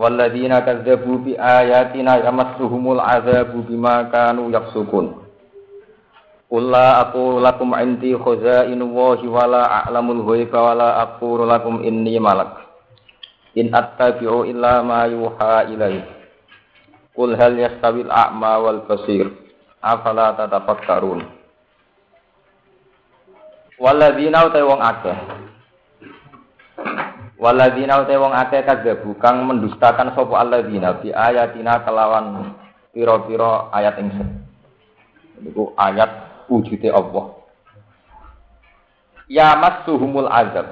walladzina kadzdzabu bi ayatina yamassuhumul azabu bima kanu yaksukun Qul aku aqulu lakum indi khazainu wahi wala a'lamul ghaiba wala aku lakum inni malak in attabi'u illa ma yuha ilaih Kul hal yastawil a'ma wal basir afala tatafakkarun Walladzina utai wong akeh Waladina utai wong akeh kadzabu kang mendustakan sapa alladzina bi ayatina kelawan pira-pira ayat ingsun. Niku ayat wujude Allah. Ya massuhumul azab.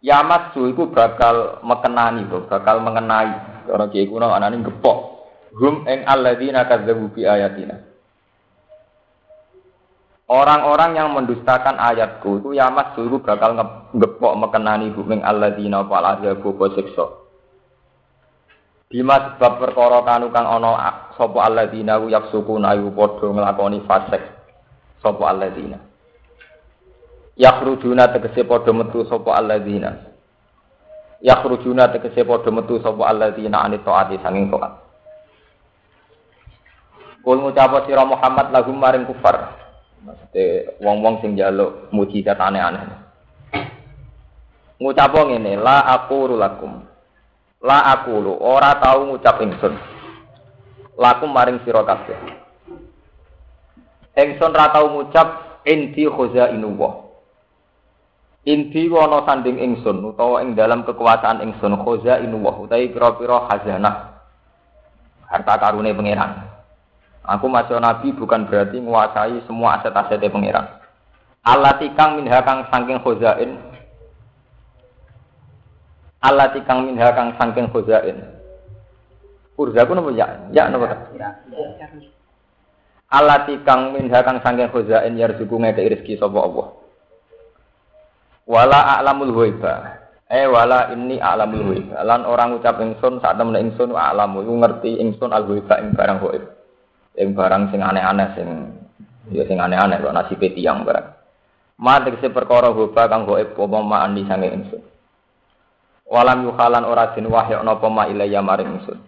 Ya massu iku bakal mekenani bakal mengenai. Cara kiai kuno anane gepok. Hum ing alladzina kadzabu bi ayatina. Orang-orang yang mendustakan ayatku itu ya mas dulu bakal ngepok mekenani buming alladzina fal azabu siksa. Bima sebab perkara kanu kang ana sapa alladzina yaksukuna ayu padha nglakoni fasik sapa alladzina. Yakhrujuna tegese padha metu sapa alladzina. Yakhrujuna tegese padha metu sapa alladzina anit taati sanging taat. Kul ngucap sira Muhammad lahum maring kufar. Maksudnya wong-wong sing jaluk mujizat aneh-aneh. Ngucap ngene, la aku lakum. La aku lu, ora tau ngucap ingsun. Lakum maring sira kabeh. Ingsun ra tau ngucap inti khazainullah. Inti wono sanding ingsun utawa ing dalam kekuasaan ingsun khazainullah utawi pira-pira khazanah harta karune pangeran. Aku masuk nabi bukan berarti menguasai semua aset-asetnya pangeran. Allah tikang minha kang sangking khozain. Allah tikang minha kang sangking khozain. Urza ku nopo ya? Ya nopo Allah tikang minha kang sangking khozain yarzuku ngeke rezeki sapa Allah. Wala a'lamul ghaiba. Eh wala ini a'lamul ghaiba. Lan orang ucap ingsun saat temen ingsun a'lamu ngerti ingsun al ghaiba ing barang ghaib yang barang sing aneh-aneh sing ya sing aneh-aneh kok nasibe tiyang barang. Ma tegese perkara hoba kang gaib apa ma andi sange ingsun. Walam yukhalan ora den wahya napa ma ilayya maring ingsun.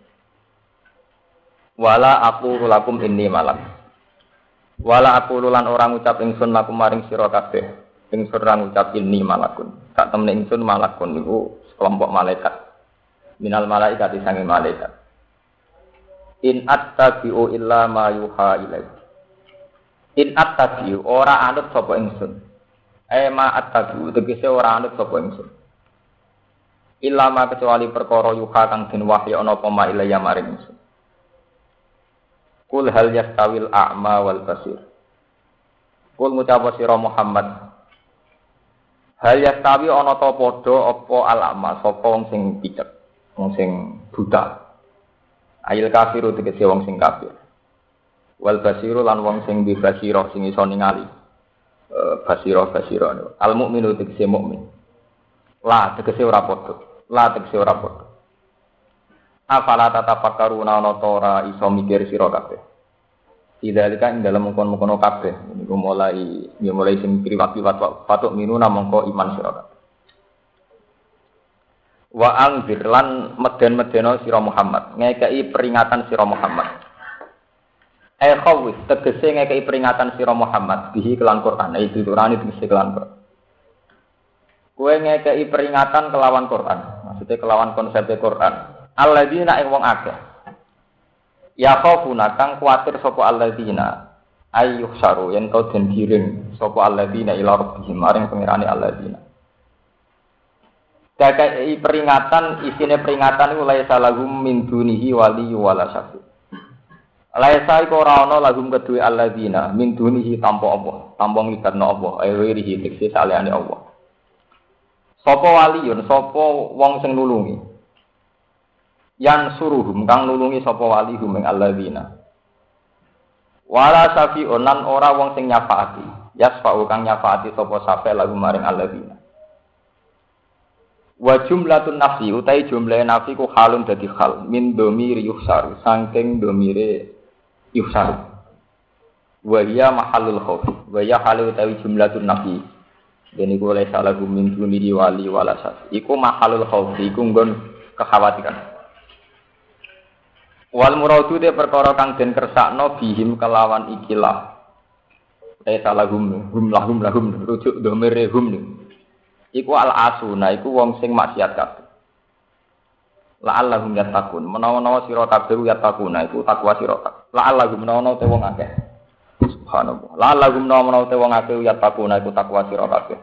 Wala aku lakum inni malam. Wala aku lan orang ngucap ingsun lakum maring sira kabeh. Ingsun ora ngucap inni malakun. Tak temen ingsun malakun niku kelompok malaikat. Minal malaikat sange malaikat. In attabi'u illa ma yuha ilai. In attabi'u ora anut sapa ingsun. Eh ma attabi'u tegese ora anut sapa ingsun. Illa ma kecuali perkara yuha kang den wahyu ana apa ma ilaya maring ingsun. Kul hal yastawil a'ma wal basir. Kul ngucap sira Muhammad. Hal yastawi ana ta padha apa al-a'ma sapa wong sing picek, wong sing buta. Ayil kafiru tegese wong sing kafir. Wal basiru lan wong sing di basiro sing iso ningali. Uh, basiro basiro. Al mukminu tegese mukmin. La tegese ora padha. La tegese ora padha. Afala tatafakkaruna ana ta ora iso mikir sira kabeh. Idalika ing dalam mengkon-mengkono kabeh. Niku mulai ya mulai sing priwat-priwat patuk minuna mongko iman sira kabeh. Wa angzir lan meden-medeno sira Muhammad. Ngekei peringatan sira Muhammad. Eh khawis tegese ngekei peringatan sira Muhammad. Bihi kelan Quran. Itu turani tegese kelan Quran. Kue ngekei peringatan kelawan Quran. Maksudnya kelawan konsep Quran. Alladzina ing wong akeh. Ya khafuna kang kuatir sapa alladzina. Ayyuh saru yen to den giring sapa alladzina ila rabbihim. Maring pangerane alladzina Kakai peringatan, isinya peringatan itu laisa lagum min dunihi wali wala syafi. Laisa iku ora ana lagum kedue alladzina min dunihi tanpa Allah, tanpa nglibatno Allah, ayo wirihi tekse salehane Allah. Sapa waliyun, sapa wong sing nulungi. yan suruhum kang nulungi sapa wali hum ing alladzina wala safi'un lan ora wong sing nyafaati yasfa'u kang nyafaati sapa safe lagu maring alladzina wa jumlatun nafsi utai jumlah nafsi ku halun dadi hal. Min domiri yuhsar saking domire yuhsar wa hiya mahallul khauf wa hiya halu utawi jumlatun nafsi. Dan iku oleh salah min dunihi wali wala iku mahallul khauf iku nggon kekhawatiran. Wal muradu de perkara kang den kersakno bihim kelawan ikilah. Eh salah hum hum lahum lahum rujuk domir hum. Iku al asuna iku wong sing maksiat kabeh. La'allahum yattaqun. Menawa-nawa sira kabeh yattaquna iku takwa sira. La'allahum menawa-nawa te wong akeh. Subhanallah. La'allahum menawa-nawa te wong akeh yattaquna iku takwa sira kabeh.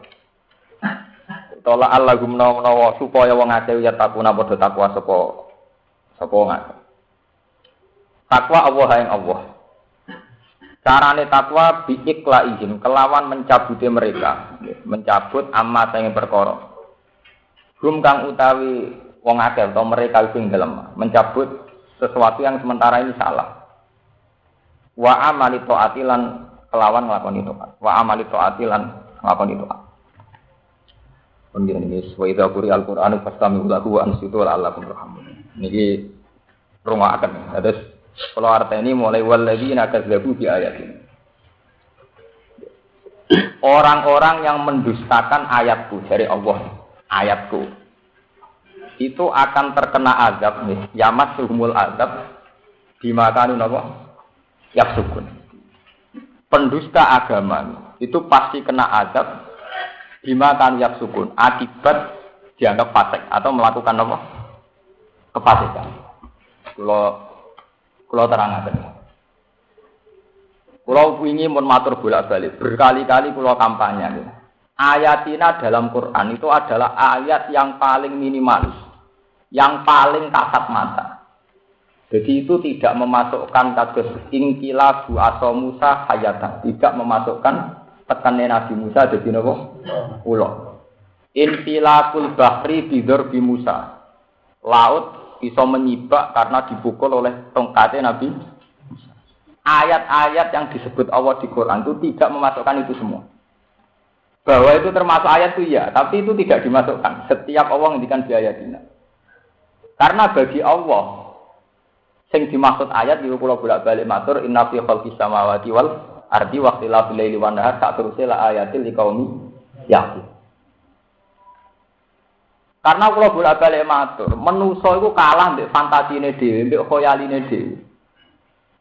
Tola Allah menawa-nawa supaya wong akeh yattaquna padha takwa sapa sapa wong. Takwa Allah yang Allah. Carane takwa biikla izin kelawan mencabuti mereka, mencabut amma sing perkara. Hum kang utawi wong akeh atau mereka sing dalam mencabut sesuatu yang sementara ini salah. Wa amali taatilan kelawan nglakoni taat. Wa amali taatilan nglakoni taat. Pun ini wa idza quri al-Qur'anu fastami'u lahu wa ansitu la'allakum turhamun. Rumah akan. Terus kalau artinya mulai walladzina kadzabu di ayat ini. Orang-orang yang mendustakan ayatku dari Allah, ayatku, itu akan terkena azab nih. Yamat suhumul azab dimakan apa? Yaksukun. Pendusta agama itu pasti kena azab dimakan yaksukun akibat dianggap fasik atau melakukan apa? Kefasikan. Kalau kalau terangkan. Kalau ingin mun matur bolak-balik, berkali-kali kalau kampanye. Ayatina dalam Quran itu adalah ayat yang paling minimalis, yang paling kasat mata. Jadi itu tidak memasukkan kados ingkila bu Musa hayatan, tidak memasukkan tekannya Nabi Musa jadi nopo ulo. Infilakul bahri bidur bi Musa. Laut iso menyibak karena dipukul oleh tongkatnya Nabi. Ayat-ayat yang disebut Allah di Quran itu tidak memasukkan itu semua. Bahwa itu termasuk ayat itu ya, tapi itu tidak dimasukkan. Setiap Allah ngendikan di ayat ini. Karena bagi Allah, sing dimaksud ayat itu pulau bolak balik matur inna fi khalqis samawati wal ardi waqtilafil laili wan nahar tak terusila ayatil liqaumi. Karena kalau bolak balik matur, menuso itu kalah di fantasi ini dewi, di khoyali ini dewi.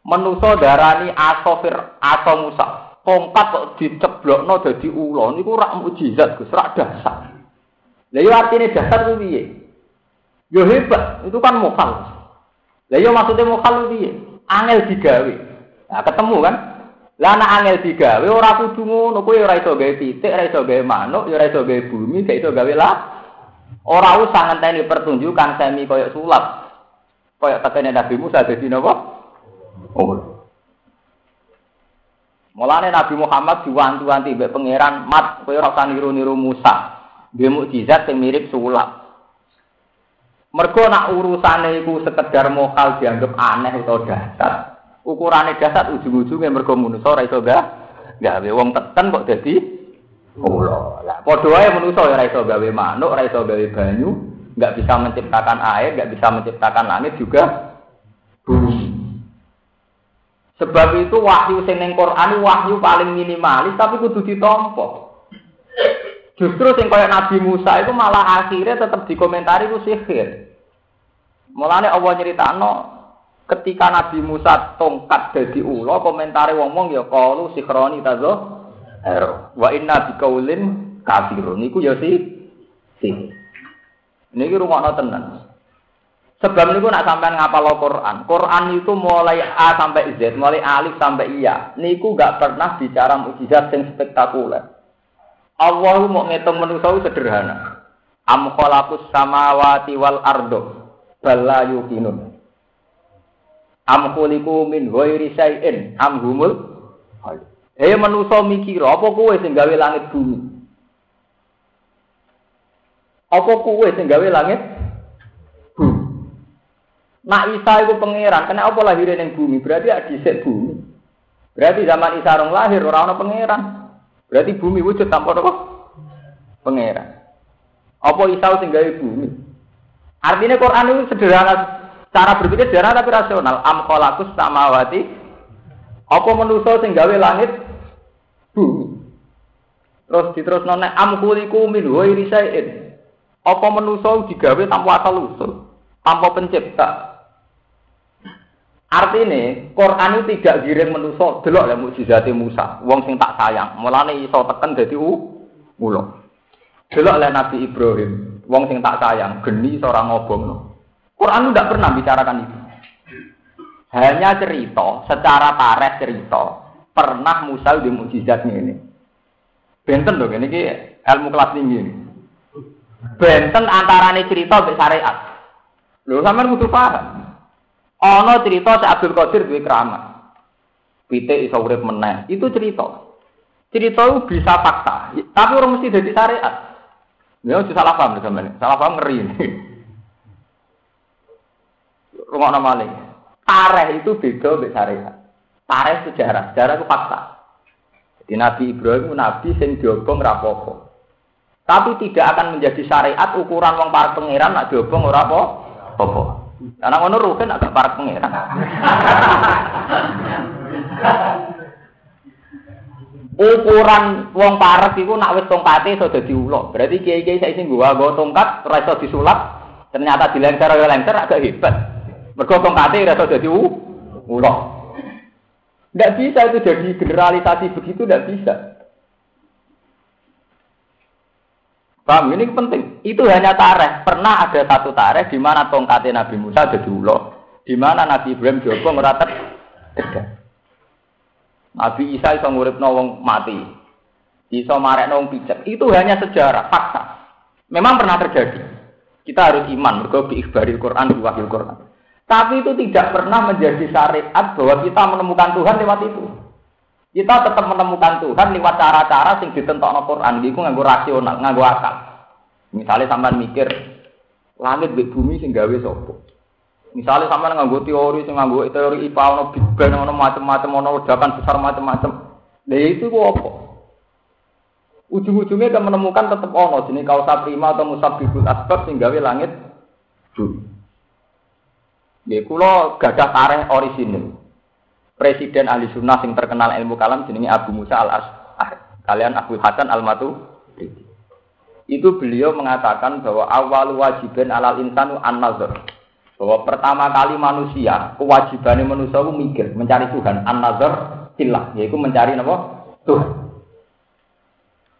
Menuso darani asofir aso musa, tongkat kok diceblok no jadi ulo, ini rak mujizat, gus rak dasar. Lalu artinya dasar itu dia. Yo hebat, itu kan mukal. Lalu maksudnya mukal itu dia, angel digawe. Nah, ketemu kan? Lah anak angel digawe ora kudu ngono, kowe ora iso gawe pitik, ora iso gawe manuk, ora iso gawe bumi, gak iso gawe lah. Ora usah ngenteni pertunjukan semi koyok sulap. Koyok tekene Nabi Musa dadi napa? Oh. Mulane Nabi Muhammad diwanti-wanti mbek pangeran, "Mat, kowe ora usah niru-niru Musa. Dia mukjizat yang mirip sulap." Mergo nak urusane iku sekedar mokal dianggap aneh atau dasar. Ukurane dasar ujung-ujungnya mergo manusa ora iso gawe wong teten kok dadi Mula. Lah padha wae manusa ora iso gawe manuk, ora iso gawe banyu, nggak bisa menciptakan air, nggak bisa menciptakan langit juga bumi. Sebab itu wahyu sing ning Quran wahyu paling minimalis tapi kudu ditampa. Justru sing kaya Nabi Musa itu malah akhirnya tetap dikomentari itu sihir. Mulane Allah nyeritakno ketika Nabi Musa tongkat dadi ula komentare wong-wong ya qalu sihroni tazo Wa inna bikaulin kafirun. Niku ya si sih. Niki rungokno tenan. Sebab niku nak sampean ngapal Quran. Quran itu mulai A sampai Z, mulai alif sampai iya. Niku gak pernah bicara mukjizat yang spektakuler. Allah mau ngitung manusia sederhana. Am khalaqus samawati wal ardo bala yuqinun. Am khuliqu min ghairi syai'in am humul Eh manusa mikir, apa kowe sing gawe langit bumi? Apa kowe sing gawe langit bumi? Nak Isa itu pangeran, kena apa lahirnya yang bumi? Berarti ada dhisik bumi. Berarti zaman Isa orang lahir orang orang pangeran. Berarti bumi wujud tanpa apa? Pangeran. Apa Isa sing gawe bumi? Artinya Quran itu sederhana, cara berpikir sederhana tapi rasional. Am khalaqus samawati apa manusa sing gawe langit bumi. Terus diterus nona am khuliqu min ghairi. Apa manusa digawe tanpa asal usul, tanpa pencipta. Artinya, Quran itu tidak giring manusia, delok lah mukjizate Musa, wong sing tak sayang. Mulane iso teken dadi ulo. Delok lah Nabi Ibrahim, wong sing tak sayang, geni seorang ngobong no. Quran tidak pernah bicarakan itu. Hanya cerita, secara tareh cerita, pernah Musa di mukjizatnya ini. Benten dong, ini ilmu kelas tinggi ini. Benten antarane cerita sampai syariat. Lho sampean kudu paham. Ana cerita si Abdul Qadir duwe keramat. Pitik iso urip meneh. Itu cerita. Cerita itu bisa fakta, tapi orang mesti jadi syariat. Ya, salah paham sampean. Salah paham ngeri ini. Rumah nama. Tareh itu beda dengan syariat. Tareh sejarah, sejarah itu fakta. Jadi Nabi Ibrahim itu nabi sing diobong rapopo. Tapi tidak akan menjadi syariat ukuran wong para pangeran nak diobong ora apa-apa. Karena ngono rugen agak parek pengiran. Ukuran wong parek iku nak wis tongkate iso dadi ulo. Berarti kiai-kiai saya sing gua gua tongkat ora iso disulap, ternyata dilengser ora lengser agak hebat. Mergo tongkate ora iso dadi. Tidak bisa itu jadi generalisasi begitu, tidak bisa. Paham? Ini penting. Itu hanya tareh. Pernah ada satu tareh di mana tongkatnya Nabi Musa ada ulo, di mana Nabi Ibrahim Joko ngeratet Nabi Isa iso ngurip wong mati. Iso marek wong pijak. Itu hanya sejarah, fakta. Memang pernah terjadi. Kita harus iman, mergo bi ikhbaril Quran, bi wahil Quran. Tapi itu tidak pernah menjadi syariat bahwa kita menemukan Tuhan lewat itu. Kita tetap menemukan Tuhan lewat cara-cara sing ditentokno Quran iku nganggo rasional, nganggo akal. Misalnya sampean mikir langit di bumi sing gawe sapa? Misalnya sampean nganggo teori sing nganggo teori IPA ono Big Bang ono macam-macam ono ledakan besar macam-macam. Lha itu kok apa? Ujung-ujungnya kan menemukan tetap ono jenis kausa prima atau musabibul asbab sing gawe langit bumi. Ya kula gadah tareh orisinil presiden ahli sunnah yang terkenal ilmu kalam jenenge Abu Musa al Ash'ari. Kalian Abu Hasan al Matu. Itu beliau mengatakan bahwa awal wajiban alal insanu an nazar. Bahwa pertama kali manusia kewajibannya manusia itu mikir mencari Tuhan an nazar silah yaitu mencari apa Tuhan.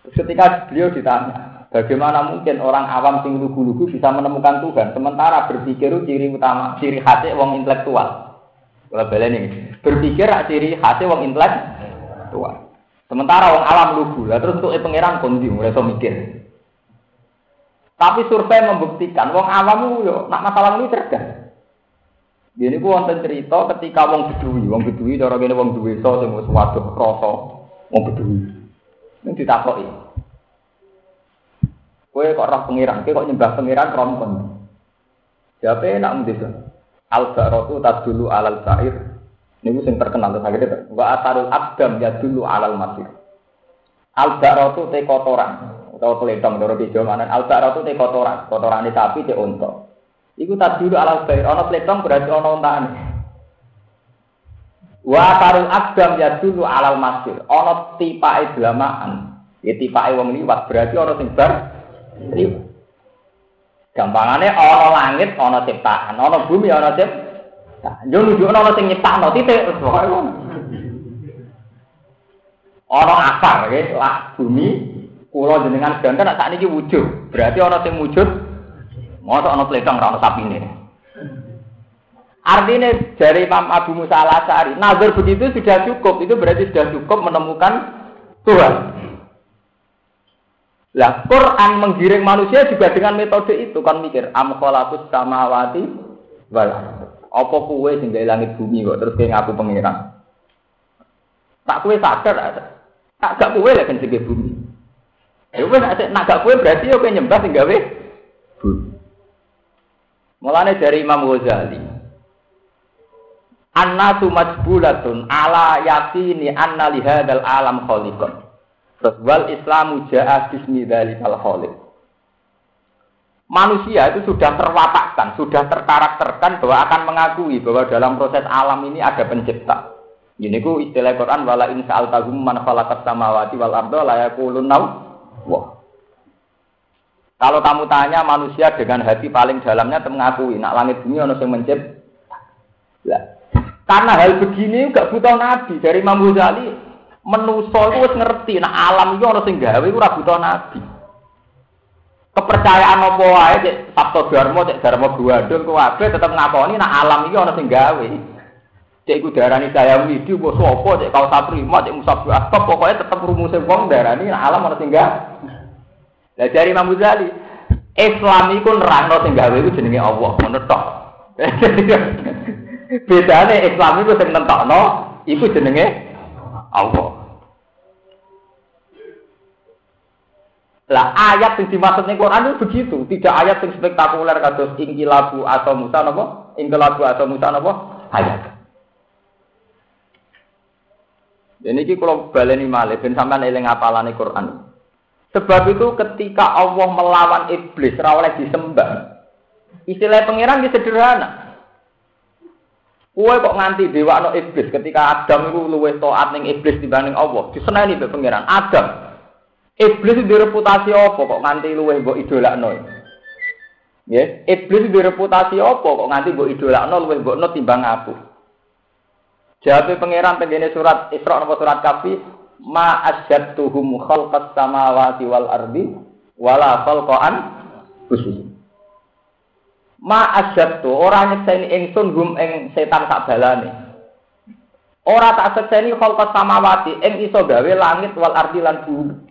Ketika beliau ditanya, bagaimana mungkin orang awam sing lugu-lugu bisa menemukan Tuhan sementara berpikir ciri utama ciri khasnya wong intelektual. Kalau ini berpikir ciri khasnya wong intelektual. Sementara wong alam lugu, lah terus untuk pangeran kondi so mikir. Tapi survei membuktikan wong awam yo nak masalah ini cerdas. Ini ku wonten cerita ketika wong bedui, wong bedui cara gini wong duwe so sing wis waduh wong bedui. Ini ditakoki. Kowe kok roh pangeran, kowe kok nyembah pangeran rompon. Siapa enak mesti al barotu dulu alal sair ini sing terkenal terus akhirnya wa asarul abdam ya dulu alal masir. Al barotu te kotoran. Atau pelentong doro di mana al barotu te kotoran. Di sapi te unta Iku dulu alal sair ono pelentong berarti ono untaan wa asarul abdam ya dulu alal masir. Ono tipa delamaan ya tipa wong liwat. Berarti ono sing bar Gampangannya ono langit, ono ciptaan, ono bumi, ono ciptaan. Yo nunjukno ono sing nyiptakno titik pokoke ngono. Ono asar nggih, lah bumi kula jenengan wujud. Berarti ono sing wujud. Mosok ono pletong ora ono sapine. Artinya dari Imam Abu Musa al Asari, nazar begitu sudah cukup. Itu berarti sudah cukup menemukan Tuhan. Lah Quran menggiring manusia juga dengan metode itu kan mikir am khalaqus samawati wal apa kuwe sing langit bumi kok terus kayak ngaku pengiran. Tak kuwe sadar ada. Tak gak kuwe lah kan sing bumi. Ya wis nak gak kuwe berarti yo nyembah sing gawe. Mulane dari Imam Ghazali, annasu majbulatun ala yakini anna lihadal alam khaliqan. Terus wal islamu ja'a bismi dzalikal khaliq. Manusia itu sudah terwatakkan, sudah terkarakterkan bahwa akan mengakui bahwa dalam proses alam ini ada pencipta. Ini ku istilah Quran wala in sa'altahum man khalaqas samawati wal arda la yaqulun wah. Kalau kamu tanya manusia dengan hati paling dalamnya mengakui nak langit bumi ono sing mencipta. Karena hal begini gak butuh nabi dari Imam Ghazali menuso itu wis ngerti nak alam itu ono sing gawe ora butuh nabi. Kepercayaan apa wae cek Sabto Dharma cek Dharma Guwadul kuwabe tetep ngakoni nak alam iki ono sing gawe. Cek iku darani saya widi apa sapa cek kau saprima cek musabbu asbab pokoke tetep rumuse wong darani nak alam ono sing gawe. Lah dari Imam Ghazali Islam iku nerangno sing gawe iku jenenge Allah, ngono tok. Bedane Islam itu sing nentokno iku jenenge Allah. Lah ayat yang dimaksud ning Quran itu begitu, tidak ayat yang spektakuler kados ingkilabu atau Musa napa? Ingkilabu atau Musa napa? Ayat. Dan ini kalau baleni malih ben sampean eling apalane Quran. Sebab itu ketika Allah melawan iblis ora oleh disembah. Istilah pangeran sederhana. Kue kok nganti dewa no iblis ketika Adam itu luwes toat ning iblis dibanding Allah. Diseneni be pangeran Adam. Iblis itu reputasi apa kok nganti luwes mbok idolakno. Ya, iblis itu reputasi apa kok nganti mbok idolakno mbok no timbang aku. Jawab pangeran tengene surat Isra napa surat Kafi, ma asyadtuhum khalqas samawati wal ardi wala khalqan khusus. Ma asyad tu ora nyekseni ingsun hum ing setan sak balane. Ora tak sekseni khalqas samawati ing iso gawe langit wal ardi lan bumi.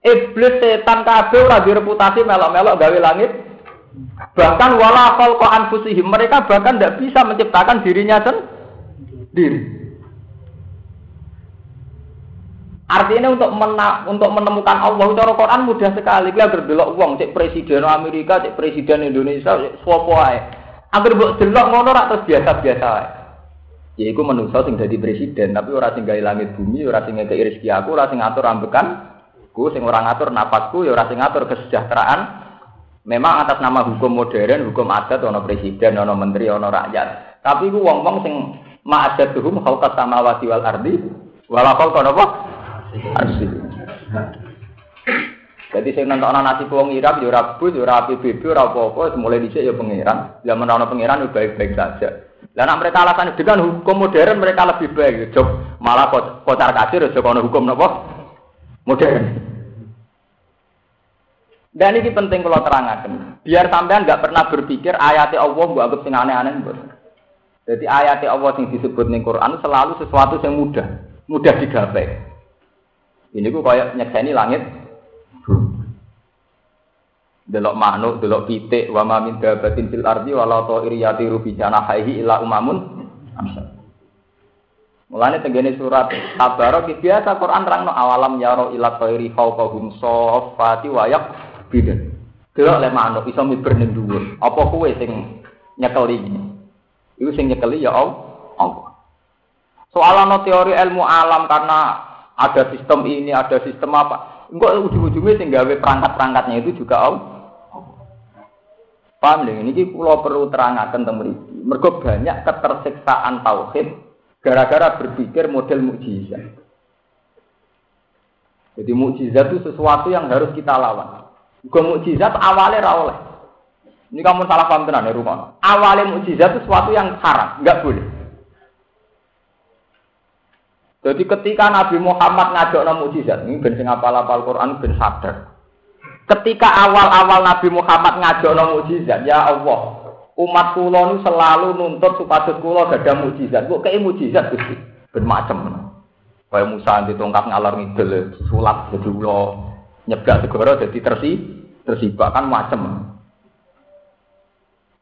Iblis setan kabeh ora direputasi melok-melok gawe langit. Bahkan wala khalqa anfusihim mereka bahkan tidak bisa menciptakan dirinya sendiri. Artinya untuk mena untuk menemukan Allah cara Quran mudah sekali. Kita berdelok uang cek presiden Amerika, cek presiden Indonesia, cek sapa ae. Agar mbok delok ngono rak terus biasa-biasa ae. Ya iku menungso sing dadi presiden, tapi ora sing langit bumi, ora sing ngekeki rezeki aku, ora sing ngatur. Ku sing ora ngatur napasku, ya ora sing ngatur kesejahteraan. Memang atas nama hukum modern, hukum adat ono presiden, ono menteri, ono rakyat. Tapi ku wong-wong sing ma'adatuhum khalqas samawati wal ardi wala khalqa napa? Asli. Jadi saya nonton nasi wong Irak, ya rabu, ya rapi bibi, ora apa-apa, mulai dicek ya pangeran. Zaman ana pangeran ya baik-baik saja. Dan nak mereka alasan dengan hukum modern mereka lebih baik. Jok malah kocar kasir, jok ono hukum nopo modern. Dan ini penting kalau terangkan. Biar sampean nggak pernah berpikir ayat Allah gua anggap sing aneh-aneh. Jadi ayat Allah yang disebut ning Quran selalu sesuatu yang mudah, mudah digapai. Ini ku kayak nyekseni langit. Delok manuk, delok pitik, wa ma min dabatin fil ardi wala ta'iri yatiru bi janahihi illa umamun amsal. Mulane tenggene surat Tabarok biasa Quran terangno awalam yaro ila ta'iri fawqahum safati wa yaqbidun. Delok le manuk iso miber ning dhuwur. Apa kowe sing nyekeli? Iku sing nyekeli ya Allah. Soal teori ilmu alam karena ada sistem ini, ada sistem apa. Enggak ujung-ujungnya sing gawe perangkat-perangkatnya itu juga Allah. Paham deh, ini pulau perlu terangkan teman Mergo banyak ketersiksaan tauhid gara-gara berpikir model mukjizat. Jadi mukjizat itu sesuatu yang harus kita lawan. Bukan mukjizat awalnya rawleh. Ini kamu salah paham tenan ya rumah. Awalnya mukjizat itu sesuatu yang haram, nggak boleh. Jadi ketika Nabi Muhammad ngajak nama mujizat, ini ben sing apal-apal Quran ben sadar. Ketika awal-awal Nabi Muhammad ngajak nama mujizat, ya Allah, umat kula selalu nuntut supaya kula gada mujizat. Kok kayak mujizat Gusti? Ben macem. Kayak Musa ditongkat ngalor ngidul, sulap jadi ulo, nyeblak segoro jadi tersi, tersibak kan macem.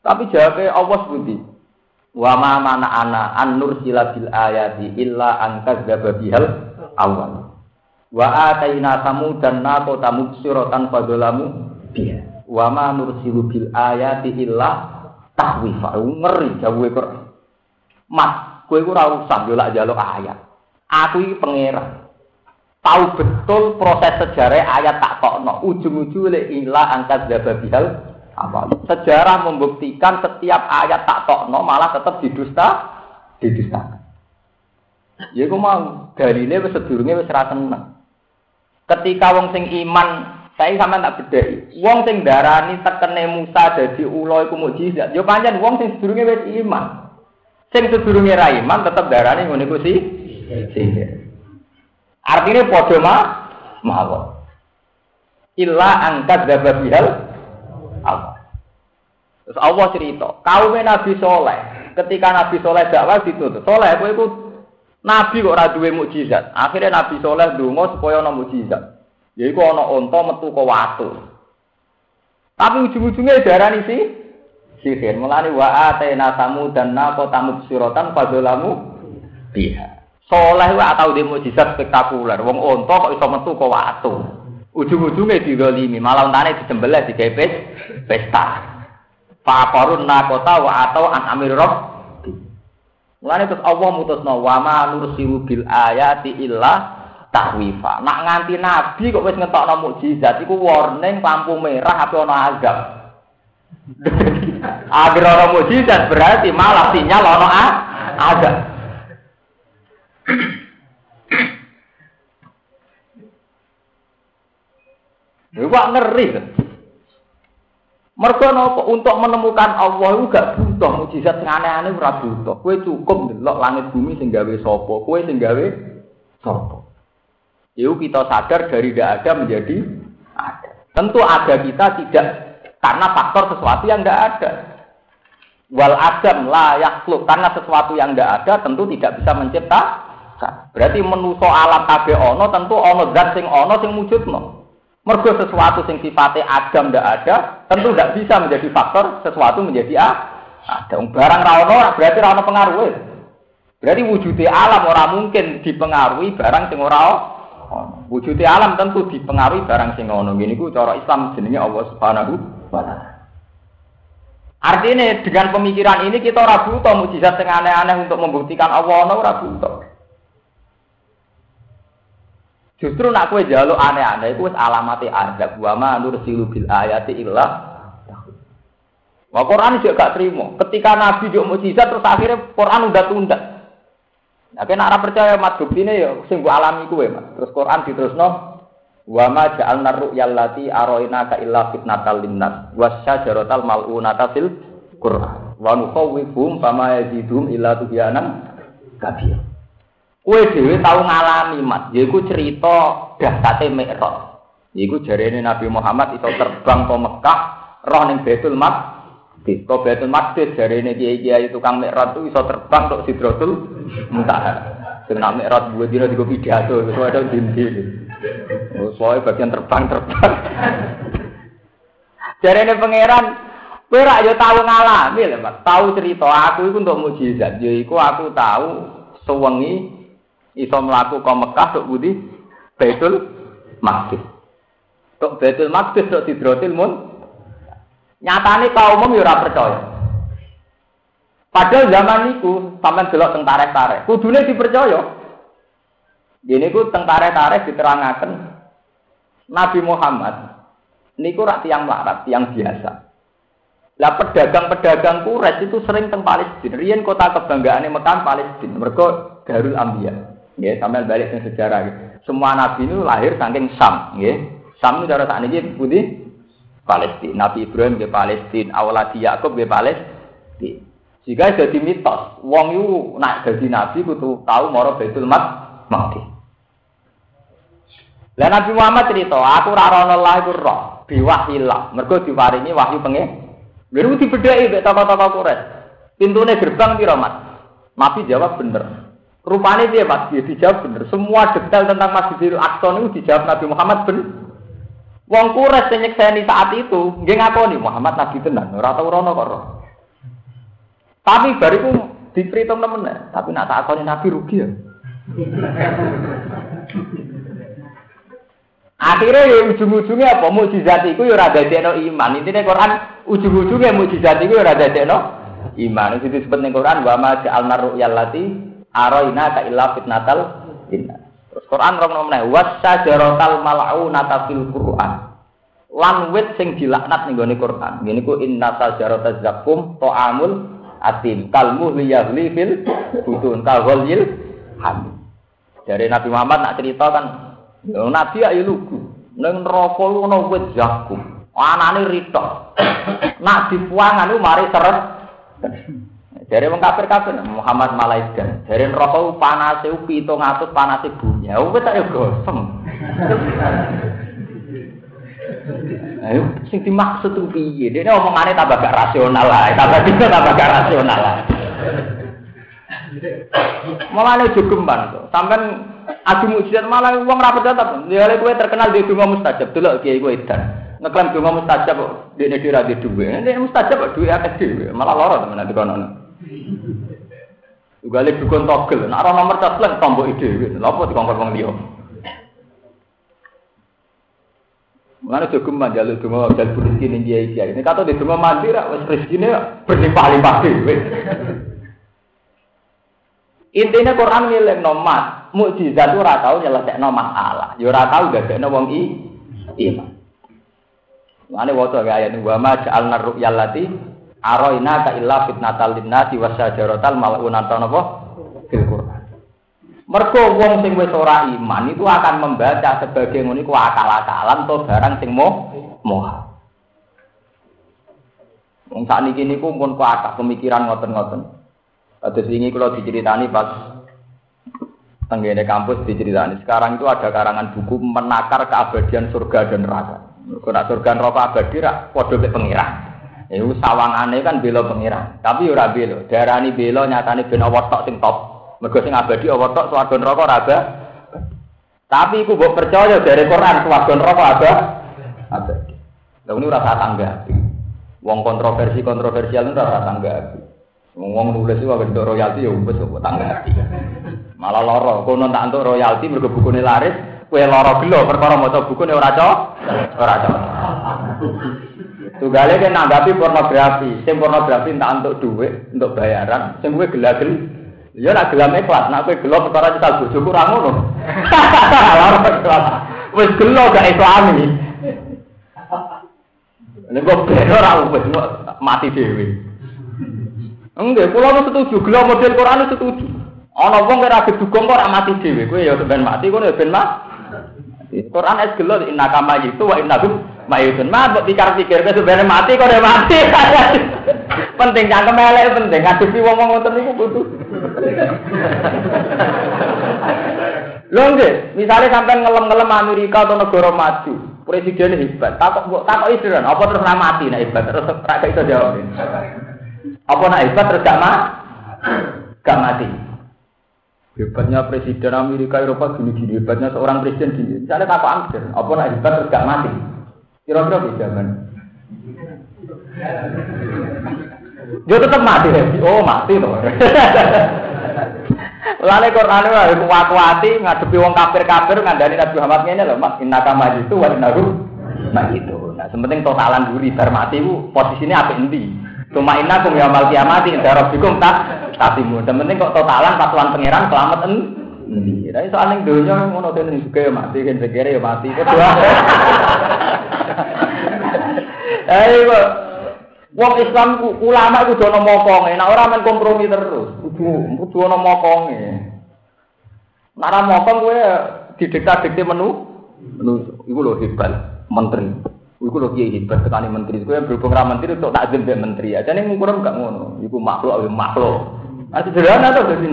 Tapi jawabnya Allah seperti Wa ma mana ana an nursila bil ayati illa an kadzdzaba bihal awal. Wa ataina samudan naqata mubsiratan fadzalamu biha. Wa ma nursilu bil ayati illa tahwifa. Ngeri jauhe Quran. Mas, kowe iku ora usah yo lak njaluk ayat. Aku iki pangeran. Tahu betul proses sejarah ayat tak tokno. Ujung-ujung lek ila angkat zababihal apa? Sejarah membuktikan setiap ayat tak tokno malah tetap didusta, didustakan. Ya iku mau dalile wis sedurunge wis. Ketika wong sing iman, saya sama tak bedheki. Wong sing darani tekene Musa dadi ula iku mukjizat. Yo pancen wong sing sedurunge wis iman. Sing sedurunge ra iman tetep darani ngono iku sih. Artinya padha mah mawon. Illa angkat dababihal Allah. Terus Allah cerita, kaum Nabi Soleh, ketika Nabi Soleh dakwah ditutup, Soleh kowe iku Nabi kok ora duwe mukjizat. Akhirnya Nabi Soleh donga supaya ana mukjizat. Yaiku ana unta metu ke watu. Tapi ujung-ujungnya darani sih sihir. Mulane wa atena tamu dan nako tamu siratan fadzalamu biha. Soleh wa tau di mukjizat spektakuler. Wong unta kok iso metu ke watu. Ujung-ujungnya didolimi, malah untane disembelih digawe pesta. Fakorun nakota wa atau an amir rob Mulane terus Allah mutusno wa ma nursilu bil ayati illa tahwifa. Nak nganti nabi kok wis ngetokno mukjizat iku warning lampu merah apa ana azab. Agar ana mukjizat berarti malah sinyal ana azab. Iku ngeri kan. Mergo napa untuk menemukan Allah itu gak butuh mujizat sing aneh-aneh ora butuh. Kowe cukup ndelok langit bumi sing gawe sapa, kowe sing gawe sapa. Itu kita sadar dari tidak ada menjadi ada. Tentu ada kita tidak karena faktor sesuatu yang tidak ada. Wal adam la yakhluk karena sesuatu yang tidak ada tentu tidak bisa menciptakan. Berarti menuso alam kabeh ono tentu ono zat sing ono sing wujudno. Mergo sesuatu yang sifatnya Adam tidak ada, tentu tidak bisa menjadi faktor sesuatu menjadi A. Ada barang rawono berarti rawono pengaruh. Berarti wujudnya alam orang mungkin dipengaruhi barang sing ora Wujudnya alam tentu dipengaruhi barang sing ono. Gini ku cara Islam jenenge Allah Subhanahu wa taala. Artinya dengan pemikiran ini kita ora butuh mujizat sing aneh-aneh untuk membuktikan Allah ono ora butuh. Justru nak kue jaluk aneh-aneh itu alamati azab wa ma nursilu bil ayati illa Wah Quran juga gak terima. Ketika Nabi juga mujizat terus akhirnya Quran udah tunda. Nah, kena arah percaya mat ini ya sing mbok alami kuwe, Mat. Terus Quran diterusno wa ma ja'alna ru'yal lati aroina ka illa fitnatal linnas wasyajaratal mal'unata fil Quran. Wa nukhawwifuhum fama yazidum illa tubyanan kabir. Kue dewi tahu ngalami mat, yaiku cerita dahsate Mi'raj. Yaiku jarene Nabi Muhammad itu terbang ke Mekah, roh ning Baitul Maqdis. Ke Baitul Maqdis jarene kiai-kiai tukang Mi'raj itu iso terbang tok Sidratul Muntaha. Nak Mi'raj buat dina digo pidato, itu ada dindi. Oh, soalnya bagian terbang-terbang. jarene pangeran Kowe ra yo tau ngalami lho, Mas. Tahu cerita aku iku untuk mujizat. Yaiku aku tahu sewengi iso mlaku ke Mekah tok budi Baitul Maqdis. Tok Baitul Maqdis tok Sidratil Mun. Nyatane kaum umum ya ora percaya. Padahal zaman itu sampean delok teng tareh-tareh, kudune dipercaya. Gini ku teng tareh-tareh diterangaken Nabi Muhammad niku rak tiang melarat, tiang biasa. Lah pedagang-pedagang Quraisy itu sering teng Palestina. Riyen kota kebanggaane Mekah Palestina. Mergo Darul Anbiya. Ya, sampai balik sejarah. Gitu. Semua nabi itu lahir saking Sam, ya. Sam itu cara ini putih Palestina. Nabi Ibrahim ke Palestina, awaladi Yakub ke Palestina. Jika jadi mitos, wong itu nak jadi nabi kudu tahu moro Baitul Maqdis. Lah Nabi Muhammad cerita, aku ora rono Allah iku roh, biwahillah. Mergo wahyu pengen. Lalu dibedai mek tokoh-tokoh Quraisy. Pintune gerbang piro, Mas? Nabi jawab bener. Rupanya dia mas, dia dijawab bener. Semua detail tentang Masjidil Aqsa itu dijawab Nabi Muhammad bener. Wong kures yang nyekseni saat itu, dia ngakoni Muhammad Nabi tenan, ora tau rono. Tapi bariku diperhitung temen, tapi nak tak akoni Nabi rugi ya. Akhirnya ya ujung-ujungnya apa? Mujizat itu ya rada deno iman. Intinya Quran ujung-ujungnya mujizat itu ya rada deno iman. Itu disebut ning Quran wa ma ja'alna ru'yal lati ka fitnatal linnas. Quran rono meneh wasajaratal mal'unata fil Quran. Lan wit sing dilaknat ning gone Quran. Ngene ku inna sajarata zakum ta'amul atim kalmu liyahli fil butun kalghalil hamid. Dari Nabi Muhammad nak cerita kan, Nabi ayo lugu. Neng neraka ana wit zakum. Anane ritok. Nak dipuangan mari seret. Dari wong kafir-kafir Muhammad malaikat. Dari neraka panase 700 panase bumi. Ya wis tak yo gosem. Ayo sing dimaksud ku piye? Dene omongane tambah gak rasional lah, tambah dino tambah gak rasional lah. Malah jogeman kok. Sampeyan adu mujizat malah wong ra percaya Ya kowe terkenal di donga mustajab, delok kiai kowe edan. Ngeklaim donga mustajab kok dene dhewe di duwe. Nek mustajab kok duwe akeh malah ati kono. Ugale dukun togel, nek ora nomor casleng tombok ide. Lha apa dikongkon wong liya? Mana cukup manjaluk cuma dan rezeki ini dia isi. Ini kata di cuma mandi rak wes rezekinya berlimpah-limpah. Intinya Quran milik nomat, mukjizat ora tau nyelesaikan masalah. Ya ora tau dadekno wong i iman. Mane waca ga ayat wa ma ja'alna ru'yal lati araina ka illa fitnatal linnasi wasajaratal mal'unata napa fil Quran. Mergo wong sing wis ora iman itu akan membaca sebagai ngono iku akal-akalan atau barang sing moh moha. Wong sakniki niku pun kuat pemikiran ngoten-ngoten. Kados wingi kula diceritani pas tenggene kampus diceritani. Sekarang itu ada karangan buku menakar keabadian surga dan neraka. Kena surga neraka abadi rak padha mek. Iku sawangane kan bela pengiran, tapi ora bela. Darani bela nyatane ben awak tok sing top. Mergo sing abadi apa tok swarga neraka ora ada. Tapi iku mbok percaya dari Quran swarga neraka ada. Abadi. Lah ini rasa tangga. Wong kontroversi kontroversial itu rasa tangga. Wong nulis itu bentuk royalti ya wis kok tangga. Malah loro, kono tak entuk royalti mergo bukune laris, kowe loro gelo perkara maca bukune ora cocok. Ora cocok. Tunggale kan nanggapi pornografi, sing pornografi tak entuk duit, untuk bayaran, sing kowe gelagel Ya nak gelam ikhlas, nak kowe gelo perkara kita bojoku ora ngono. Wis gelo gak islami. Nek kok ben ora wis mati dhewe. Enggak, kula setuju, gelo model Quran setuju. Ana wong ora gedugong kok ora mati dhewe, kowe ya ben mati kowe ya ben mati. Quran es gelo inna kama itu wa inna hum mayitun. Ma mbok pikir-pikir kowe sebenarnya mati kok mati. penting cangkem elek penting ngadepi wong-wong ngoten niku butuh. Lho nggih, misalnya sampai ngelem-ngelem Amerika atau negara maju, presiden hebat, takok kok takok isiran, apa terus nama mati nek hebat terus ra iso jawab. Apa nak hebat terus gak mati? Gak mati. Hebatnya presiden Amerika Eropa gini-gini, hebatnya seorang presiden gini. Misalnya takok Amster, apa nak hebat terus gak mati? Kira-kira kan? Dia tetap mati. Oh, mati tuh. Lane Quran itu kuat-kuati ngadepi wong kafir-kafir ngandani Nabi Muhammad ngene lho, Mas, innaka itu wa innahu itu. Nah, sementing totalan duri bar mati ku posisinya apa endi? Cuma inna kum ya mal kiamati inda rabbikum tak tatimu. Sementing kok totalan patuan pangeran selamat endi. Tapi soal ning donya ngono kene juga ya mati, kan segere ya mati. Kedua. Ayo Wong Islam ulama itu dono mokonge, nah orang main kompromi terus. Kudu kudu ono mokonge. Nara mokong gue didikta-dikte menu menu iku lho hebat menteri. Iku lho kiai hebat tekani menteri. Gue berhubung ra menteri untuk takzim be menteri. Aja ning ngukur gak ngono. Iku makhluk makhluk. Nah sederhana tuh di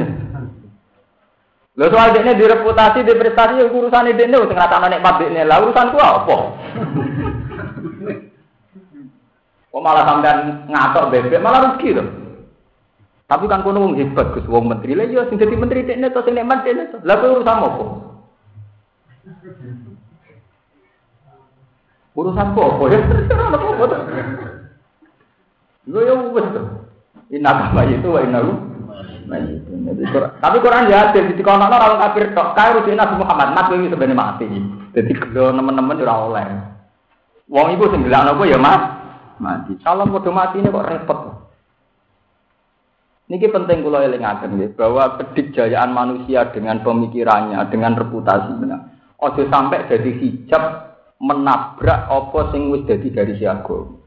Lho soal dekne direputasi, di prestasi urusan dekne sing ngrasakno nikmat dekne. Lah urusanku apa? Kok malah sampean ngatok bebek malah rugi loh. Tapi kan kono wong hebat Gus wong menteri lah ya sing dadi menteri dekne to sing nikmat dekne to. Lah kowe urusan apa? Urusan apa? Ya terserah apa to. Lho ya wis to. Inna kama itu wa inna Tapi Quran ya ada di kono orang kafir tok. Nabi Muhammad, Nabi ini sebenarnya mati. Jadi kalau teman-teman ora oleh. Wong iku sing gelakno apa ya, Mas? mati. Mau mati ini kok repot. Ini penting kalau elingaken ya, bahwa kedikjayaan manusia dengan pemikirannya, dengan reputasinya, ojo sampai jadi hijab menabrak apa sing wis dadi dari siaga.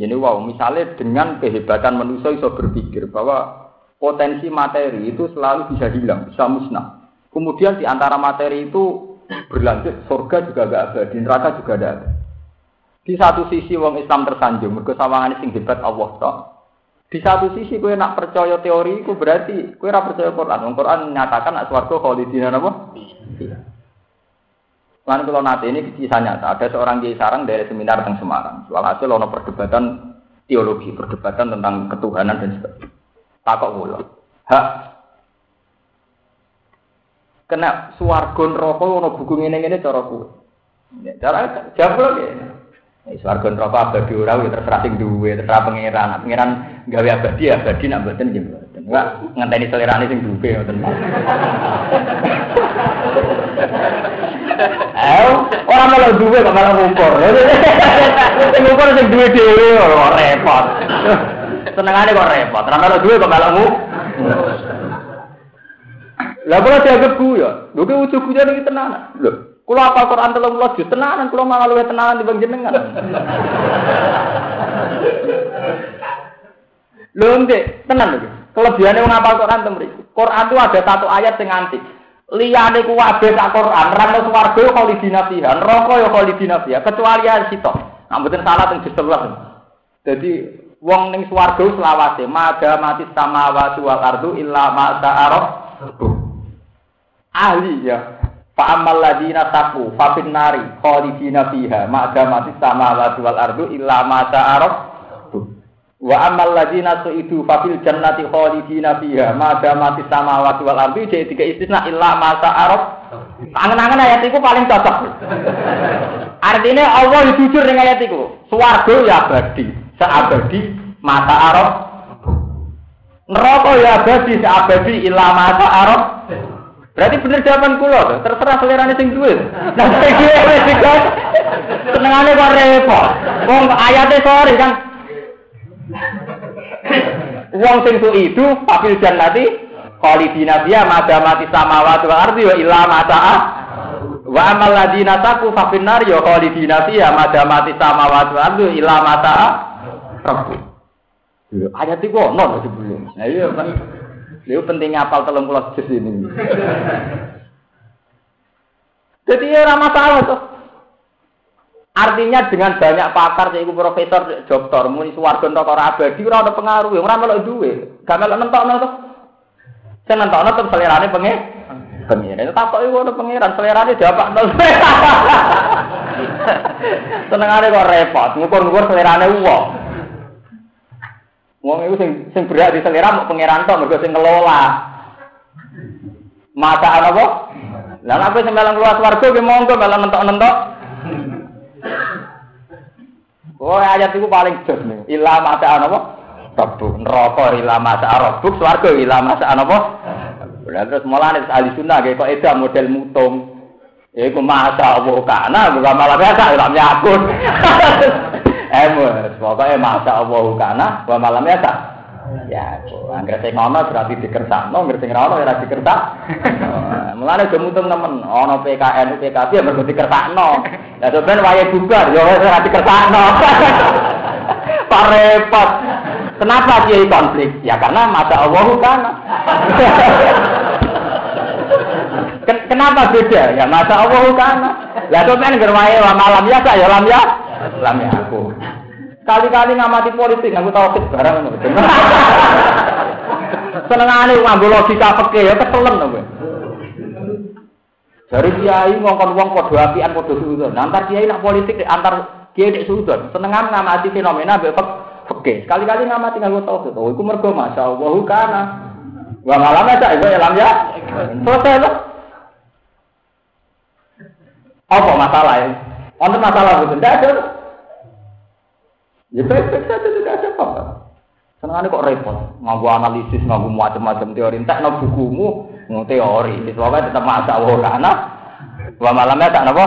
Ini wow, misalnya dengan kehebatan manusia bisa berpikir bahwa potensi materi itu selalu bisa hilang, bisa musnah. Kemudian di antara materi itu berlanjut, surga juga gak ada, di neraka juga ada. Di satu sisi wong Islam tersanjung, mergo sawangane sing hebat Allah tok. Di satu sisi kue nak percaya teori itu berarti kue ora percaya Quran. Quran menyatakan nak swarga khalidina napa? Lan kalau nanti ini kisah nyata, ada seorang kiai sarang dari seminar tentang Semarang. Soal hasil ono perdebatan teologi, perdebatan tentang ketuhanan dan sebagainya. Takok mulu. Hak kena swarga neraka ono buku ngene-ngene cara kuwi. Ya, cara jawab ya. Swarga neraka abadi ora ya terserah sing duwe, terserah pangeran. Pangeran gawe abadi abadi nak nggih mboten. Enggak ngenteni selerane sing duwe ngoten. Eh, ora malah duwe kok malah ngukur. Sing ngukur sing duwe dhewe ora repot. Senengane kok repot. Ora malah duwe kok malah ngukur. Lah kula dianggap ya. Lho ki ujug-ujug iki tenan. Lho, Kulo apa Quran telung puluh juz tenanan, kulo malah luwih tenanan di jenengan. Lho ndek, tenan lho. Kelebihane wong apal Quran teng mriki. Quran itu ada satu ayat sing antik. Liyane ku wabe sak Quran, rano swarga yo khalidina fiha, neraka yo khalidina fiha, kecuali ayat sitok. Nah, salah teng 11. Dadi wong ning swarga selawase, maga mati samawati wal ardu illa ma ta'aruf. Ahli ya. Fa amal ladina taku fa nari khalidina fiha ma damati samawati wal ardu illa ma ta'aruf wa amal ladina su'idu fa fil jannati khalidina fiha ma damati samawati wal ardu jadi tiga istisna illa ma ta'aruf Angen-angen ayat itu paling cocok. Artinya Allah jujur dengan ayat itu. Swarga ya abadi, seabadi masa arab. Neraka ya abadi, seabadi illa masa arab. Berarti bener jawaban kula terserah selerane sing duwe. Nah sing duwe wis. Senengane kok repot. Wong ayate sore kan. Wong sing itu papil jannati khalidina biya madamati samawati wal ardi wa illa mata'a wa amal ladina taku fa finnar ya khalidina fiha madamati samawati wal ardi illa mata'a rabbu. Ayat iku ono sebelum. Nah iya kan. Itu penting ngapal telung pulau juz ini. Jadi ya ramah masalah tuh. Artinya dengan banyak pakar, jadi profesor, dokter, muni suwargo entok ora abadi, ora ada pengaruh, ora melok duwe, gak melok nentokno to. Sing nentokno tetep selerane pengen. Pengiran, itu ada pengiran, selerane dapat nol. Senengane kok repot, ngukur-ngukur selerane uang. Wong itu sing sing berat di selera mau pangeran tok mergo sing ngelola. Mata apa? Lah apa sing melang keluar swarga ki monggo melang nentok-nentok. Oh ayat itu paling jos nih. Ila mata apa? Rabbu neraka ila masa rabbu swarga ila masa apa? Lah terus mulane ahli sunnah kok edan model mutung. Iku masa apa kana bukan malah biasa lam yakun. Emus, pokoknya masa Allah kana, wa malam ya tak. Ya, angger sing ngono berarti dikersakno, angger sing ngono ora dikersak. Mulane do mutung temen, ana PKN, PKB ya mergo dikersakno. Lah sampeyan wayahe bubar ya ora dikersakno. Pak repot. Kenapa dia konflik? Ya karena masa Allah kana. Kenapa beda? Ya masa Allah kana. Lah sampeyan gerwae malam ya ya lam ya. Islam ya aku. Kali-kali ngamati politik, aku tahu sih barang ngono. Senengane ngambil logika peke ya keselen kowe. Dari kiai ngongkon wong padha apian padha suudon. Antar kiai nak politik antar kiai nek suudon. Senengan ngamati fenomena mbek peke. Sekali-kali ngamati nganggo tauhid. Oh iku mergo masyaallah kana. Wa malam aja iku elam ya. Selesai loh. Apa masalah ya? Wonten masalah itu tidak ada. Ya baik-baik saja tidak ada apa-apa. Senang kok repot, nganggu analisis, nganggu macam-macam teori. Entah no bukumu, ngomong teori. Soalnya tetap masa karena Wa malamnya tak nopo?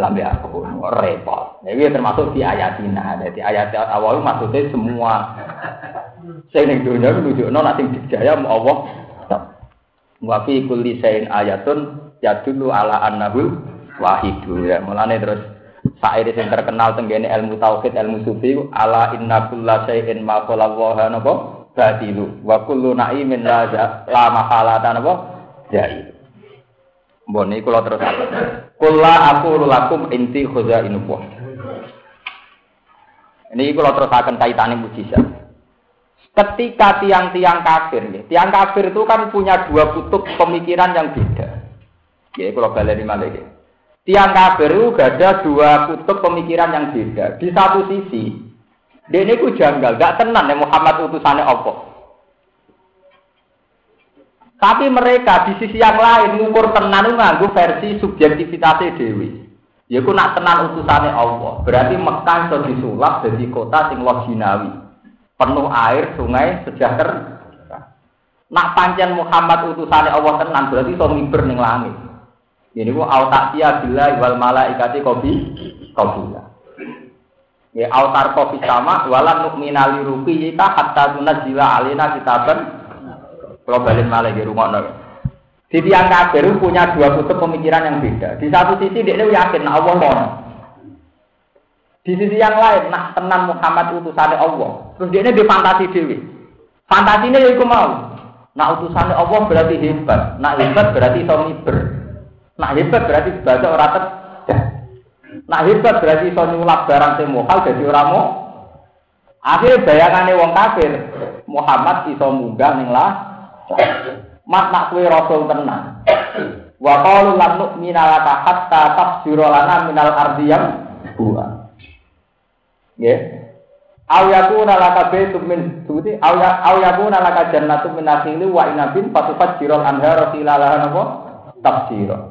Lambi aku, repot. Jadi termasuk di ayatina. Jadi ayat awal maksudnya semua Sing ning donya nunjukno nek sing dijaya Allah. Wa fi kulli shay'in ayatun yadullu ala annahu wahidu ya. Mulane terus Sair sing terkenal tenggene ilmu tauhid, ilmu sufi ala inna kulla syai'in ma qala wa napa batilu wa kullu na'imin la la mahalata napa jahil. Mbon niku kula terus Kula aku lakum inti khuzainullah. Ini kalau terus akan kaitannya mujizat. Ketika tiang-tiang kafir, ya, tiang kafir itu kan punya dua kutub pemikiran yang beda. Ya, kalau balik di Tiang kafir itu ada dua kutub pemikiran yang beda. Di satu sisi, dia ini janggal, gak tenang ya Muhammad utusannya Allah. Tapi mereka di sisi yang lain ngukur tenan nganggu versi subjektivitasnya dewi. Ya ku nak tenan utusane Allah. Berarti Mekah iso disulap jadi kota sing loginawi. Penuh air, sungai, sejahtera. Nak pancen Muhammad utusane Allah tenan berarti iso ning langit. Ini ku autatia bila wal malaikati kobi kobila. Ya autar kopi sama walan nukmina li ruqiyika hatta tunazila alina kitaban. Kalau balik malah di rumah di tiang kafir punya dua kutub pemikiran yang beda. Di satu sisi dia yakin nah Allah mau. Di sisi yang lain, nak tenan Muhammad utusannya Allah. Terus dia di fantasi dewi. Fantasinya ya mau. Nak utusannya Allah berarti hebat. Nak hebat berarti iso Nak hebat berarti baca orang. Nak hebat berarti iso nyulap barang sing mokal jadi orang mau. Akhirnya bayangannya wong kafir. Muhammad iso munggah ning lah. Mat nak kue rasul tenan. Wa qalu lan nu'mina laka hatta tafsira minal ardiyam buah. Ya. Aw yakuna laka baitum min sebuti aw ya aw yakuna laka jannatu min nakhili wa inabin fatufajjirul anhara tafsira.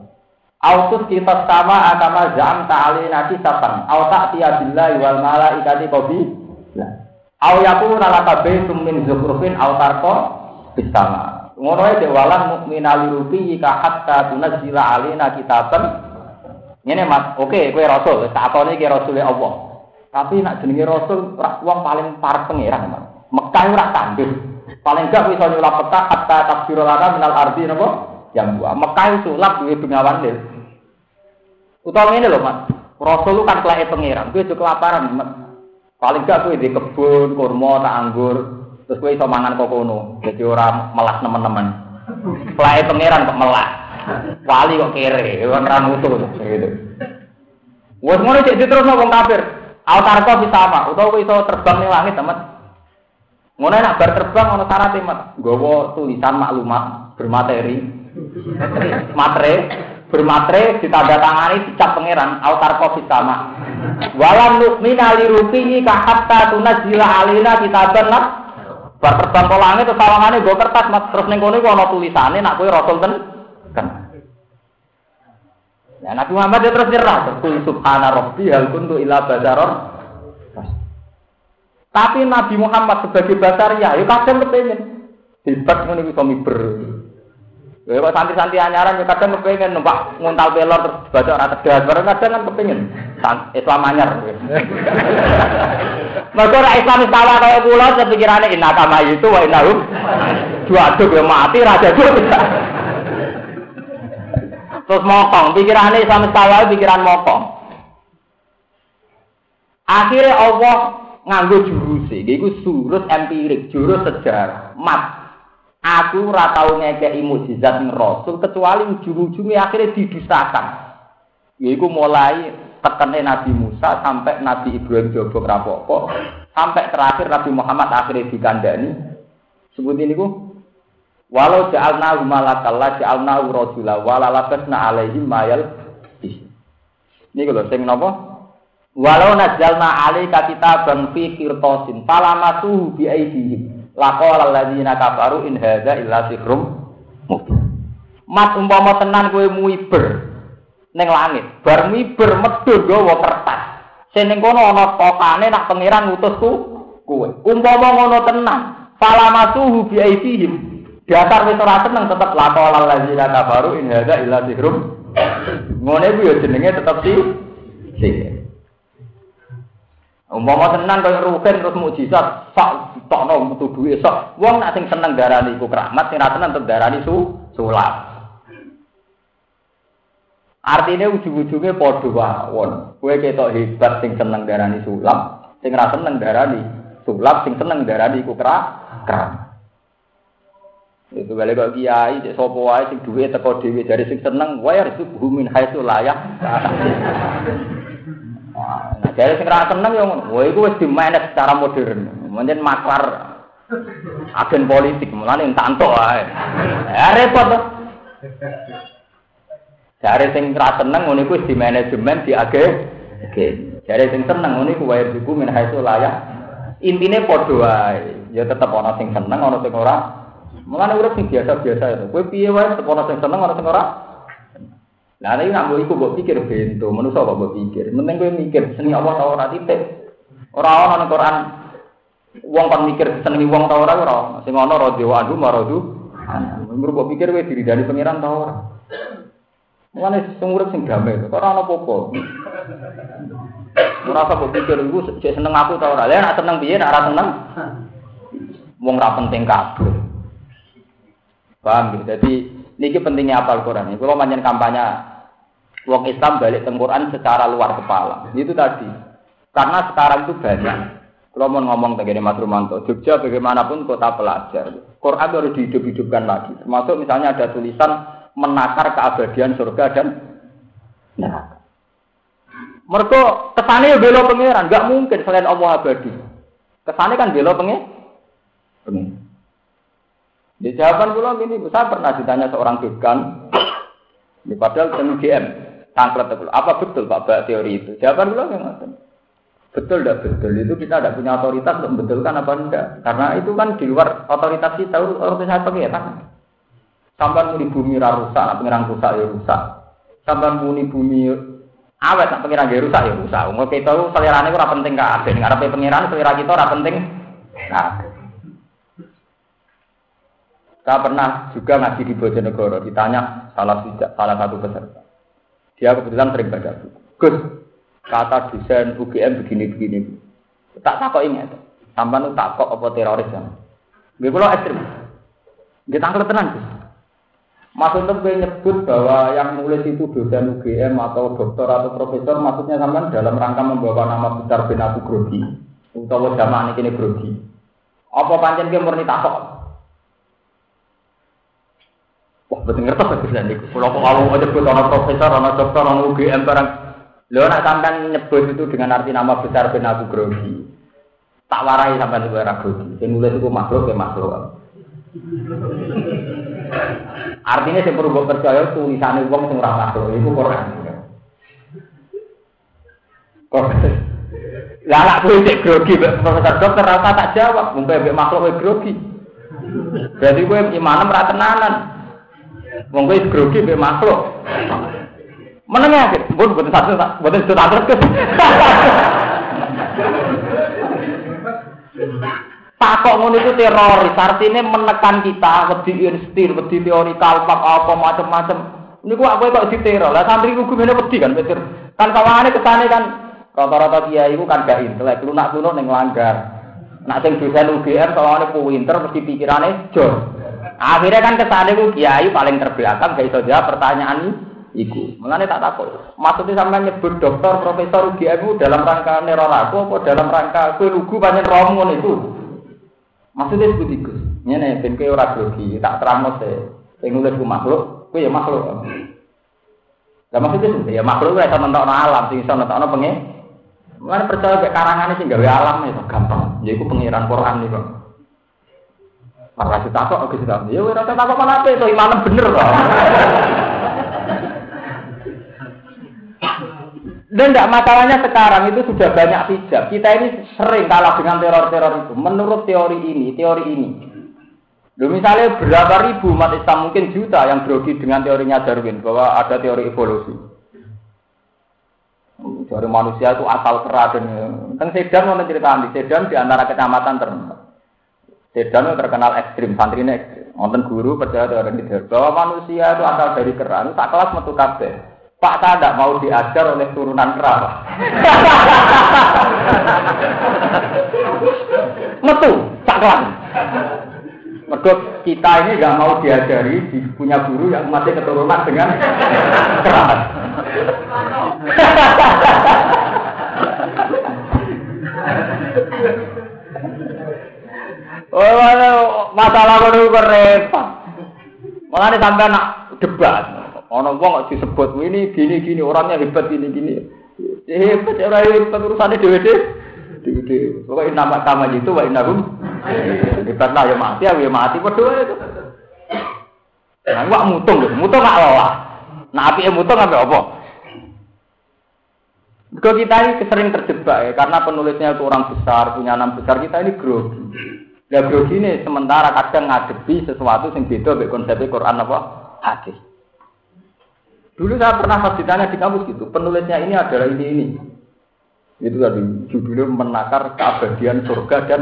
Aw kita sama akama zam ta'alina kisafan aw ta'tiya billahi wal malaikati qabi. Aw yakuna laka baitum min zukhrufin aw tarqa bisama. Ngono ae walan mukminal rubi ka hatta tunzila alina kitaban. Ngene Mas, oke kowe rasul, tak akone iki rasule Allah. Tapi nak jenenge rasul wong paling parek pangeran, Mas. Mekah ora tandus. Paling gak iso nyulap peta hatta tafsirul lana minal ardi napa? Yang buah. Mekah sulap duwe bengawan lil. Utawa ngene lho, Mas. Rasul kan kelake pangeran, kowe juga kelaparan, Mas. Paling gak kowe di kebun, kurma, tak anggur, Terus gue iso mangan kok kono. Jadi orang melas teman-teman. Pelai pangeran kok melas. Wali kok kere, orang ramutu gitu. Wes ngono cek terus wong kafir. Altar kok bisa apa? Utawa iso terbang ning langit, teman. Ngono nak bar terbang ono syarat mat. Gowo tulisan maklumat bermateri. Matre bermatre ditandatangani dicap pangeran altar kok sama. Walam nukmina li rufihi ka hatta tunazila alina kitaban Bar terbang ke langit terus sawangane gue kertas mas terus ning kono ana tulisane nak kowe rasul ten kan. Ya Nabi Muhammad dia terus nyerah terus subhana rabbi hal kuntu ila basaron. Tapi Nabi Muhammad sebagai basar ya, ya kadang kepengen hebat ngono miber. Ya kok santri-santri anyaran ya kadang kepengen numpak nguntal pelor terus baca ora tegas, bareng kadang kan kepengen Islam anyar. Mergo ora Islam salah kaya kula sepikirane inna kama itu wa innahum dua aduk ya mati raja duk. Terus mokong, pikirane Islam salah pikiran mokong. Akhirnya Allah nganggo jurus iku surus empirik, jurus sejarah, mat. Aku ora tau ngekeki mukjizat Rasul kecuali ujung-ujungnya akhirnya didustakan. Yaiku mulai tekene Nabi Musa sampai Nabi Ibrahim jobok rapopo sampai terakhir Nabi Muhammad akhirnya dikandani. Sebut ini ku walau ja'alna malakalla ja'alna rajula wala labasna alaihim mayal ini kalau sing napa? Walau najalna alaika kitaban fi qirtasin falamasuhu bi aydihim laqala alladziina kafaru in hadza illa sihrun Mat umpama tenan kowe muiber ning langit. Bar miber medhur gawa kertas. Sing ning kono ana tokane nak pangeran ngutusku kowe. Umpama ngono tenan, falamatuhu bi aidihim. Dasar wis ora seneng tetep laqal alladzina kafaru in hadza illa sihrum. Ngene ku ya jenenge tetep si sihir. Umpama tenan kaya rugen terus mukjizat tokno metu duwe sok. Wong nak sing seneng darani iku keramat, sing ra seneng tetep darani su sulap. Artinya ujung-ujungnya podo wawon. Kue ketok hebat sing seneng darani sulap, sing ra seneng darani sulap, sing seneng darani iku keramat. Itu balik kok kiai, cek sopo wae sing duwe teko dhewe dari sing seneng, wae harus bumin haitsu layak. Nah, dari sing ra seneng yo ngono. Wae iku wis dimanage secara modern. Mungkin maklar agen politik, mulane entanto wae. Ya repot to. Dari sing ra seneng iku wis dimanajemen di agen. Dari sing seneng ngono iku wae buku min haitsu layak. Intine padha wae. Ya tetep ana sing seneng, ana sing ora Mulane urip sing biasa-biasa itu. Kowe piye wae sekono sing seneng ora sing ora. Lah nek nak iku mbok pikir bento, manusa kok mbok pikir. Kowe mikir seni Allah ta ora titik. Ora ana nang Quran wong kon mikir senengi wong ta ora ora. Sing ana radhiwa anhu maradu. Menurut mbok pikir kowe diri dari pangeran ta ora. Mulane sing urip sing damai, kok ora ana apa-apa. Ora mbok pikir iku seneng aku ta ora. Lah nek seneng piye nek seneng. Wong ra penting. Paham gitu. Jadi niki pentingnya apa Al-Qur'an. Kalau manjen kampanye wong Islam balik ke Quran secara luar kepala. Itu tadi. Karena sekarang itu banyak. Kalau mau ngomong tentang Mas Rumanto, Jogja bagaimanapun kota pelajar. Quran harus dihidup-hidupkan lagi. Termasuk misalnya ada tulisan menakar keabadian surga dan neraka. Mereka kesannya belo pangeran, nggak mungkin selain Allah abadi. Kesannya kan belo pengen. Di jawaban pulau ini, saya pernah ditanya seorang dekan, ini padahal dengan GM, tangklet itu. Apa betul Pak Mbak teori itu? Jawaban pulau yang Betul tidak betul itu kita tidak punya otoritas untuk membetulkan apa enggak. Karena itu kan di luar otoritas kita, otoritas pengiran. Sampai muni bumi rusak, nak pengiran rusak ya rusak. Sampai muni bumi awet, nak pengiran ya rusak ya rusak. Umur kita selera ini penting. Ada ngarepe pengiran selera kita kurang penting. Nah, saya pernah juga ngaji di Bojonegoro, ditanya salah, salah satu peserta. Dia kebetulan sering baca buku. Gus, kata desain UGM begini-begini. Tak takut ini itu. Nu takut apa teroris ya. Gue kalau ekstrim. Dia tangkap tenang Gus. Maksudnya gue nyebut bahwa yang nulis itu dosen UGM atau dokter atau profesor, maksudnya sampai dalam rangka membawa nama besar bin Abu Grogi. Utawa jamaah ini Grogi. Apa pancen gue murni takut? Betul ngerti apa bisa nih? Kalau kalau nyebut orang profesor, orang dokter, orang UGM barang, lo nak sampai nyebut itu dengan arti nama besar ben aku grogi. Tak warai juga era grogi. Yang nulis itu makhluk ya makhluk. Artinya saya perlu percaya tulisan uang sing ora makhluk itu Quran. Kok lah nak kowe cek grogi profesor dokter rasa tak jawab, mungkin makhluk grogi. Berarti kowe imanem ra tenanan. Wong kowe grogi mbek makhluk. Meneng ya, mbon boten satu, boten satu ke. Takok ngono itu teroris, artinya menekan kita, wedi instir, wedi teori kalpak apa macam-macam. Ini kok aku kok diteror. Lah santri ku gumene wedi kan pikir. Kan kawane kesane kan rata-rata kiai iku kan gak intelek, lunak-lunak ning langgar. Nak sing dosen UGM soalnya pinter mesti pikirane jor. Akhirnya kan ke sana itu kiai paling terbelakang gak iso jawab pertanyaan iku. Mengenai tak takut. Maksudnya sama nyebut dokter, profesor UGM dalam rangka neror aku apa dalam rangka kue lugu banyak rombongan itu. Maksudnya seperti itu. Ini nih, ben kue ora grogi, tak terang sih. Yang nulis ku makhluk, kue ya makhluk. Gak maksudnya ya makhluk kue sama mentok alam, sing iso mentok pengen. Mengenai percaya kayak karangan sih gawe alam itu gampang. Jadi aku pengiran Quran nih bang. Malah ditakok aku sudah. Ya ora mana apa itu imanem bener kok. Dan tidak masalahnya sekarang itu sudah banyak hijab. Kita ini sering kalah dengan teror-teror itu. Menurut teori ini, teori ini. Loh, misalnya berapa ribu umat Islam mungkin juta yang grogi dengan teorinya Darwin bahwa ada teori evolusi. Teori manusia itu asal kera dan kan Sedan mau cerita di Sedan di antara kecamatan terkenal. Sedan terkenal ekstrim, santri ini ekstrim. Nonton guru percaya teori ini bahwa manusia itu asal dari keran, tak kelas metu kabeh. Pak saya tidak mau diajar oleh turunan kerabat. Metu, caklan. Mergo kita ini nggak mau diajari di, punya guru yang masih keturunan dengan kerabat. Oh, masalah itu repot. Malah sampai nak debat. Ono wong kok disebut ini gini gini orangnya hebat gini gini. Hebat ya, orang hebat urusannya dewe dewe. Pokoknya nama sama itu wa innahum hebat lah ya mati ya mati padha itu. Nah, wak mutung, mutung gak lolah. Nah, api mutung apa apa? Kalau kita ini sering terjebak ya, karena penulisnya itu orang besar, punya nama besar, kita ini grogi. Lah ini sementara kadang ngadepi sesuatu yang beda dengan konsep Quran apa? Hadis. Dulu saya pernah pas ditanya di kampus gitu, penulisnya ini adalah ini ini. Itu tadi judulnya menakar keabadian surga dan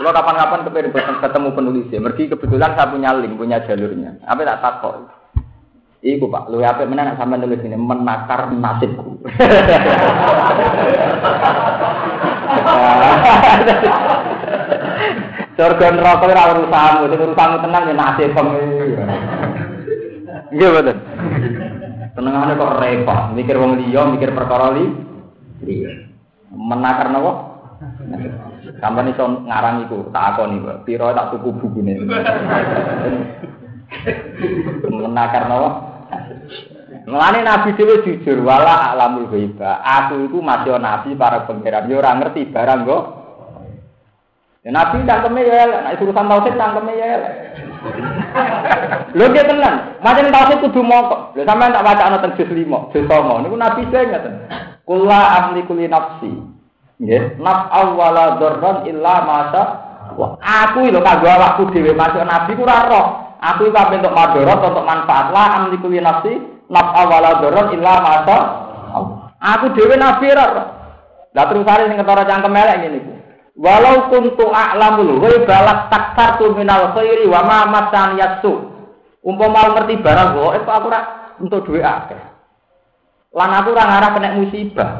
kalau kapan-kapan ketemu penulisnya, pergi kebetulan saya punya link, punya jalurnya. Apa tak takut? Iku pak, lu apa mana nak sampai nulis ini menakar nasibku. Surga neraka ora urusanmu, sing urusanmu tenang ya nasib Iya betul. Tenangane kok repot, mikir wong liya, mikir perkara li. Iya. Menakar napa? Sampai iso ngarang iku, tak akoni, Pak. Piro tak tuku bukune. Menakar napa? Mulane Nabi dhewe jujur wala alamul ghaiba. Aku itu masih nabi para pangeran. Yo ora ngerti barang kok. Ya Nabi cangkeme ya elek, nek urusan tauhid cangkeme ya elek. Lho dia tenan, macam tauhid kudu moko. Lho sampean tak wacana teng juz 5, juz 9 niku Nabi sing ngaten. Kula amliku li nafsi. Nggih, naf awwala dzarran illa masa aku lho kanggo awakku dhewe masuk nabi ku ora roh. Aku iku untuk madharat untuk manfaat lah amliku li nafsi naf awwala dzarran illa masa Aku dhewe nabi ora roh. Lah terus hari sing ketara cangkem elek ngene iku. Walau kuntu a'lamul ghaiba takartu minal khairi wa ma masan yasu. Umpama ngerti barang gaib aku ora untuk duwe akeh. Lan aku ora ngarah kena musibah.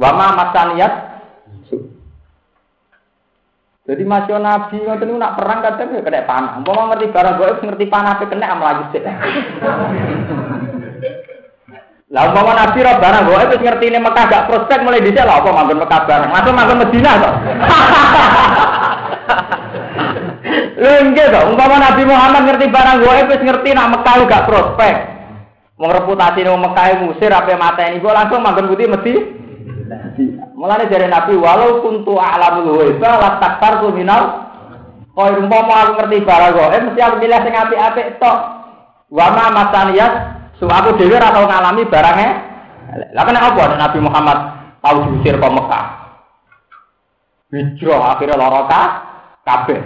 Wa ma masan yasu. Jadi masih nabi ngoten nak perang kadang ya kena panah. Umpama ngerti barang gaib ngerti panah pe kena am lagi sik. Lah umpama nabi ra barang gaib wis ini Mekah gak prospek mulai dhisik lah apa manggon Mekah barang. Langsung manggon Madinah kok. Lha nggih to, umpama Nabi Muhammad ngerti barang gaib wis ngerti nak Mekah gak prospek. Wong reputasi wong Mekah musir apa mateni kok langsung manggon putih mesti. Mulane dari Nabi walau kuntu a'lamul ghaib la taktartu minal Kau umpama aku ngerti barang gaib mesti aku milih sing apik-apik tok. Wa ma masaniyat So aku ora tau ngalami barangnya. Lah kena apa Nabi Muhammad tahu diusir ke Mekah. Hijrah akhirnya loroka kabeh.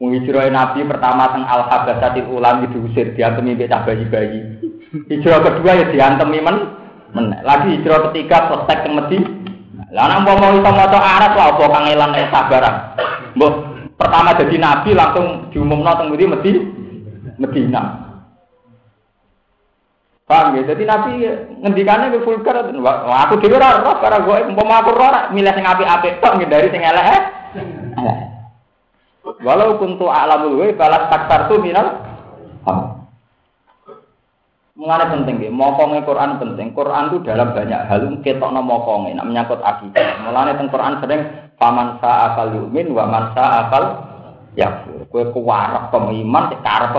Menghijrah Nabi pertama teng Al Habasatil Ulam diusir diantemi mbek bayi-bayi. Hijrah kedua ya diantemi men. Lagi hijrah ketiga protek teng Medi. Lah nek mau iso maca Arab lah apa kangelan nek sabaran. Mbok pertama jadi nabi langsung diumumno teng Medi Medi Medina. Paham ya? Jadi Nabi ngendikannya ke vulgar. Wah, aku dhewe ora roh karena gue umpama aku roh milih sing apik-apik tok ngindari sing elek. Eh? Walau kuntu a'lamul wa balas taktar tu minal Mengenai penting ya, mokonge Quran penting. Quran itu dalam banyak hal ketokno mokonge, nak menyangkut akidah. Mulane teng Quran sering paman sa akal yumin wa man sa akal ya. Kue kuwarep pemiman, cek karep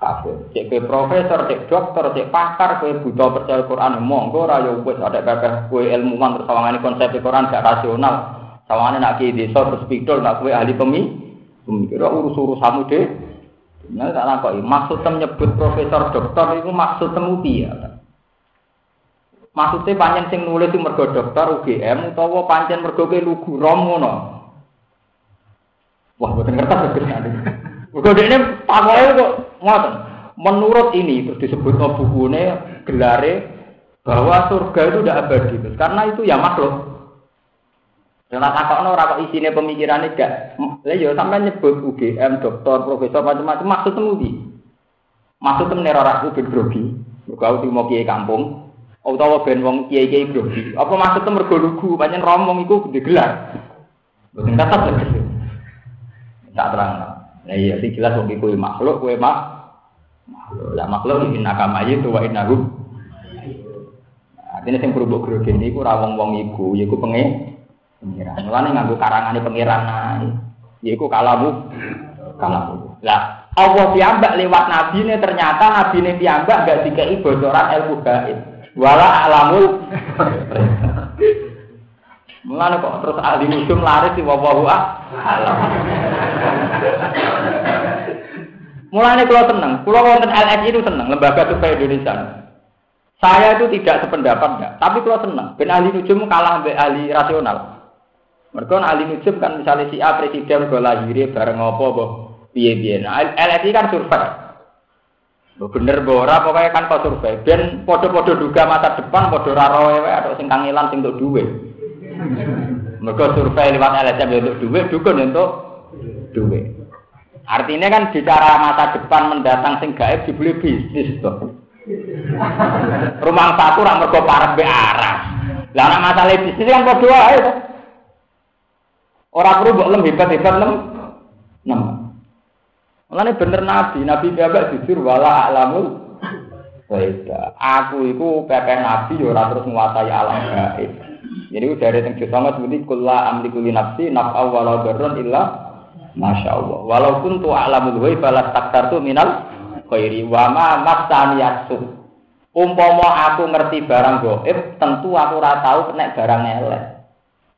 kafir. Cek ke profesor, cek dokter, cek pakar, kue buta percaya Quran, monggo rayo wis ada kakek kue ilmuwan terus sawangane konsep Quran gak rasional. Sawangane nak ki desa terus pidol nak kue ahli pemi, pemikir urus-urusanmu deh. Nah, tak lakukan. Maksud nyebut profesor dokter itu maksud temu piye? Maksudnya panjang sing nulis mergo dokter UGM utawa pancen mergo ke lugu rom ngono. Wah, boten ngerti Mergo ini pakoke kok ngoten. Menurut ini terus disebut bukunya gelare bahwa surga itu tidak abadi karena itu ya makhluk. Dan takokno ora kok isine pemikirane gak. Lah ya sampean nyebut UGM, dokter, profesor macam-macam maksud temudi. Maksud temen ora aku ben grogi. Mergo aku mau kiai kampung. Utawa ben wong kiai-kiai grogi. Apa maksud temen mergo lugu, pancen romong iku gede gelar. Boten tetep. Tak terang. Nah iya sing jelas wong iku makhluk, kowe mak makhluk. Lah makhluk iki nakama itu wa innahu. Artinya sing berubuk grogi niku ora wong-wong iku, yaiku pengen pengiran. Mulane nganggo karangane pengiran ae. Yaiku kalamu kalamu. Lah Allah piyambak lewat nabi ini ternyata nabi ini piyambak gak dikei bocoran ilmu gaib. Wala alamul. Mulane kok terus ahli musim laris di wawahu alam. Mulane kalau seneng, kalau wonten LS itu seneng, lembaga survei Indonesia. Saya itu tidak sependapat ya, tapi kalau seneng, ben ahli nujum kalah mbek ahli rasional. Mereka ahli nujum kan misalnya si A presiden gue lahir bareng apa boh piye-piye. Nah, LSI kan survei. Bener bora pokoknya kan kok survei. Ben podo-podo duga masa depan podo raro wewe atau sing kangelan sing duit. Mereka survei lewat LSM untuk duit, dukun untuk duit. Artinya kan bicara masa depan mendatang sing gaib dibeli bisnis tuh. Rumah satu orang mergo parah be arah. Lah anak masalah bisnis kan podo ae to. Ora perlu mbok lem hebat-hebat lem. Nah, Mulane bener nabi, nabi bapak jujur wala alamul Baika. Aku itu pepe nabi ya ora terus menguasai alam gaib. Jadi dari yang sama seperti kula amliku li nafsi naf'a walau darun illa Masya Allah. Walaupun tu alamul ghaib balas taktar tu minal khairi wa ma masani yasu. Umpama aku ngerti barang gaib, tentu aku ora tahu kena barang elek.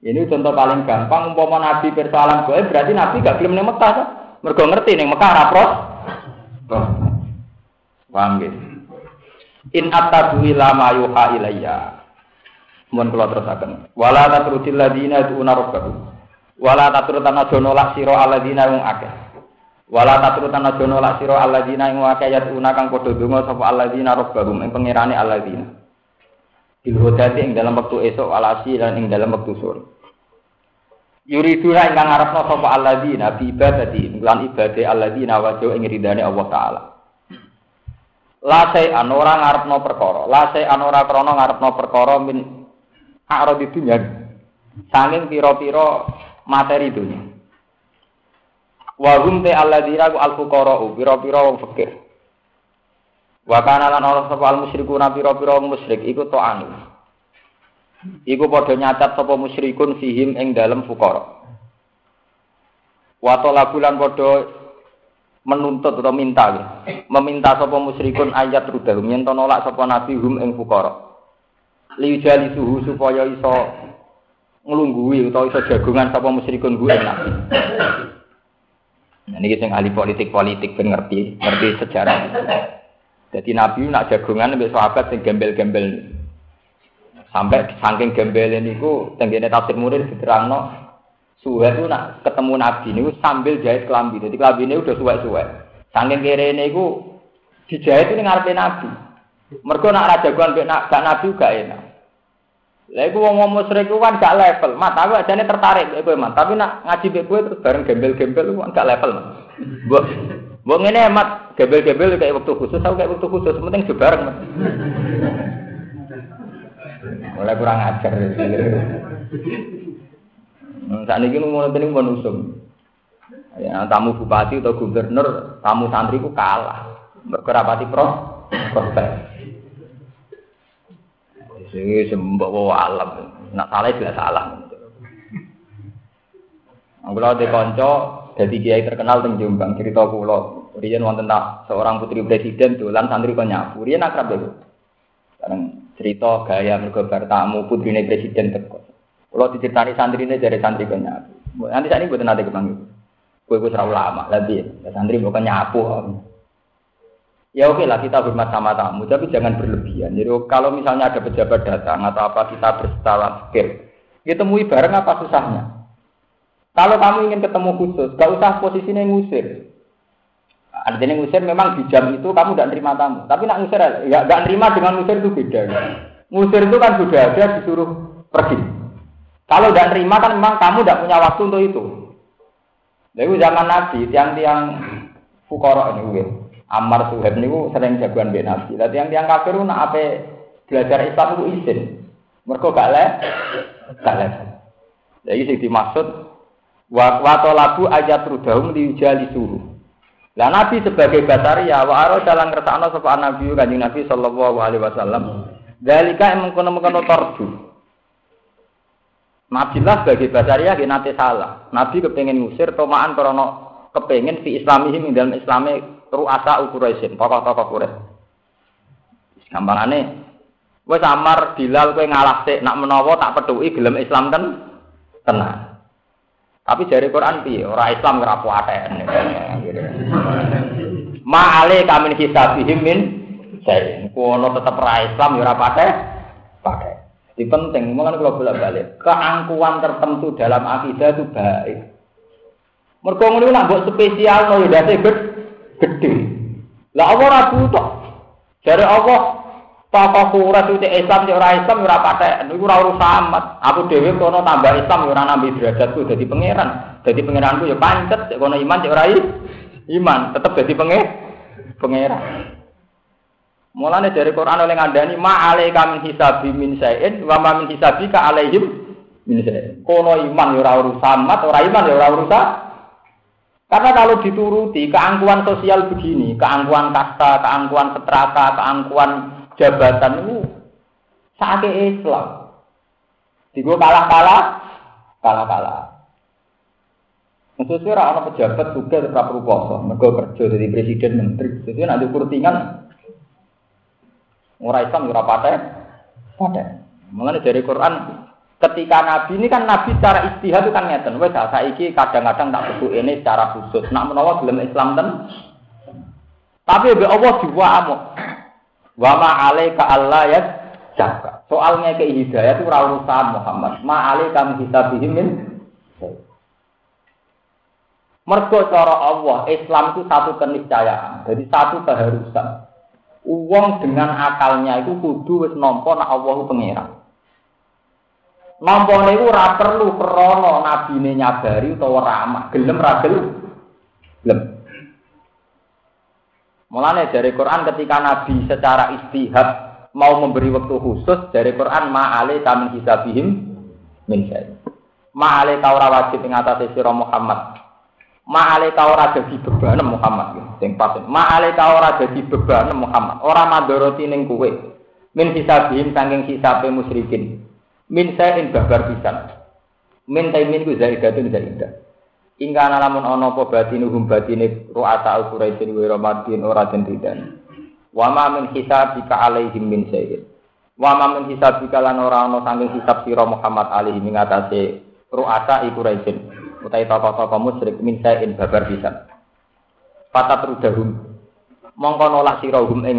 Ini contoh paling gampang umpama nabi persoalan gaib berarti nabi gak gelem ning Mekah. Mergo ngerti ning Mekah ora pros. Paham In attabu ila ma yuha ilayya. Mun kula terusaken. Wala tatrudil ladina tu'una rabbahum. Wala tatrutan aja nolak sira alladzina wong akeh. Wala tatrutan aja nolak sira alladzina ing akeh yatuna kang padha donga sapa alladzina rabbahum ing pangerane alladzina. Bil hodati ing dalam waktu esok alasi dan ing dalam waktu sore. Yuriduna ingkang ngarepno sapa alladzina bi ibadati lan ibadate alladzina wajhu ing ridane Allah taala. La an ora ngarepno perkara, la an ora krana ngarepno perkara min arad dunya. Sanging pira-pira materi dunya. Wa hum te alladzina ku al fuqara pira-pira wong fakir. Wa kana lan ora sapa al musyrikuna pira-pira wong musyrik iku ta'anu. Iku padha nyacat sapa musyrikun fihim ing dalem fukara. Wa talabulan padha menuntut atau minta meminta sapa musyrikun ayat rudahum yen to nolak sapa nabi hum ing fukara. Liujali suhu supaya iso nglungguhi utawa iso jagongan sapa musyrikun gue nabi. Nah, ini sing ahli politik-politik ben ngerti, ngerti sejarah. Jadi Nabi nak jagongan mbek sahabat sing gembel-gembel Sampai saking gembel niku tenggene tafsir murid diterangno suwe itu nak ketemu nabi niku sambil jahit kelambi. Jadi kelambi ini udah suwe-suwe. Saking kere niku dijahit ini ngarepe nabi. Mergo nak raja gua nak gak nabi gak enak. Lah iku wong musyrik ku kan gak level. Mat aku ajane tertarik kowe, Mat. Tapi nak ngaji mek kowe terus bareng gembel-gembel ku kan gak level, Mat. Mbok mbok ngene Mat, gembel-gembel kayak waktu khusus, aku kayak waktu khusus, penting bareng, Mat. Mulai kurang ajar. Hmm, saat ini mau nanti mau nusum. Ya, tamu bupati atau gubernur, tamu santri ku kalah. Berkerapati pro, prospek. Ini sembawa alam. Nak salah jelas salah. Kalau di konco, jadi kiai terkenal teng Jombang cerita kulo. Rian wonten tak seorang putri presiden dolan santri kok nyapu. Rian akrab dulu. Sekarang cerita gaya mergo tamu putrine presiden teko. Kalau diceritani santri ini dari santri ke nyapu. Nanti saat ini buat nanti kepanggil. Kue kue serau lama lagi. Santri bukan nyapu. Ya oke lah kita hormat sama tamu, tapi jangan berlebihan. Jadi kalau misalnya ada pejabat datang atau apa kita berstawa pikir, kita temui bareng apa susahnya? Kalau kamu ingin ketemu khusus, gak usah posisinya ngusir. Artinya ngusir memang di jam itu kamu tidak terima tamu. Tapi nak ngusir ya nggak terima dengan ngusir itu beda. Ngusir itu kan sudah ada disuruh pergi. Kalau tidak terima kan memang kamu tidak punya waktu untuk itu. Jadi zaman Nabi, tiang-tiang fukorok ini. Ammar Suhaib niku sering jagoan mbek Nabi. Lah yang tiang kafir nak ape belajar Islam itu izin. Mergo gak le gak le. Jadi sing dimaksud wa wa talabu ayat rudahum diujali suruh. Lah Nabi sebagai basaria wa aro jalan kersane sapa Nabi Kanjeng Nabi sallallahu alaihi wasallam. Dalika emang kono-kono torju. Nabi lah sebagai basaria nggih nate salah. Nabi kepengin ngusir tomaan krana kepengin fi islamihim dalam islame ru'asa Quraisyin, tokoh-tokoh Quraisy. Gampangane wis samar Bilal kowe ngalah sik nak menawa tak petuki gelem Islam ten tenang. Tapi dari Quran piye? Ora Islam ora kuaten. Ma ale kamin hisabihim min saya kono tetep ora Islam ya ora pate pate. Di penting, mungkin kalau bolak balik, keangkuhan tertentu dalam akidah itu baik. Mereka ngono nak spesial no ya gede. Lah Allah ora butuh. Dari Allah tokoh kuras itu Islam di orang Islam ora patek, niku ora urusan amat. Aku dhewe kono tambah Islam ora nambah derajatku dadi pangeran. Dadi pangeranku ya pancet, kono iman cek ora iman, tetep dadi pangeran. Pangeran. Mulane dari Quran oleh ngandani ma alaika min hisabi min sayin wa ma min hisabika alaihim min sayin. Kono iman ya ora amat, ora iman ya urusan karena kalau dituruti keangkuhan sosial begini, keangkuhan kasta, keangkuhan setrata, keangkuhan jabatan itu sakit Islam. Digo kalah-kalah, kalah-kalah. Maksudnya orang pejabat juga tetap perlu poso, mereka kerja jadi presiden menteri. Jadi nanti kurtingan orang Islam ora paten, paten. Mengenai dari Quran ketika Nabi ini kan Nabi secara istihad itu kan ngeten, wes saiki kadang-kadang tak sebut ini secara khusus. Nak menawa belum Islam ten. Tapi be Allah diwamu. Wa ma alaika Allah ya jaga. Soalnya ke hidayah itu urusan Muhammad. Ma alaika min hisabihim min Mergo cara Allah, Islam itu satu keniscayaan. Jadi satu keharusan. Uang dengan akalnya itu kudu wis nampa nak Allah itu Nampa niku ora perlu krana nabine nyabari utawa ramah, gelem ra gelem. Mulane dari Quran ketika Nabi secara istihad mau memberi waktu khusus dari Quran ma'ale kamin hisabihim min syai. Ma'ale ka ora wajib ing atase sira Muhammad. Ma'ale ka dadi beban Muhammad sing. Ma'ale ka dadi beban Muhammad. Ora mandoroti ning kowe. Min hisabihim saking hisabe musyrikin min sayin babar pisan min taimin ku zaidatun zaidah Ingka lamun ana apa batinuhum batine ru'ata al-quraisin wa ramadin ora den didan. Wa ma min hisabika alaihim min sayin. Wa ma min hisabika lan ora ana saking hisab sira Muhammad alaihi ing atase ru'ata al-quraisin utawi tokoh-tokoh musyrik min sayin babar pisan. Fatat rudahum mongko nolak sira hum ing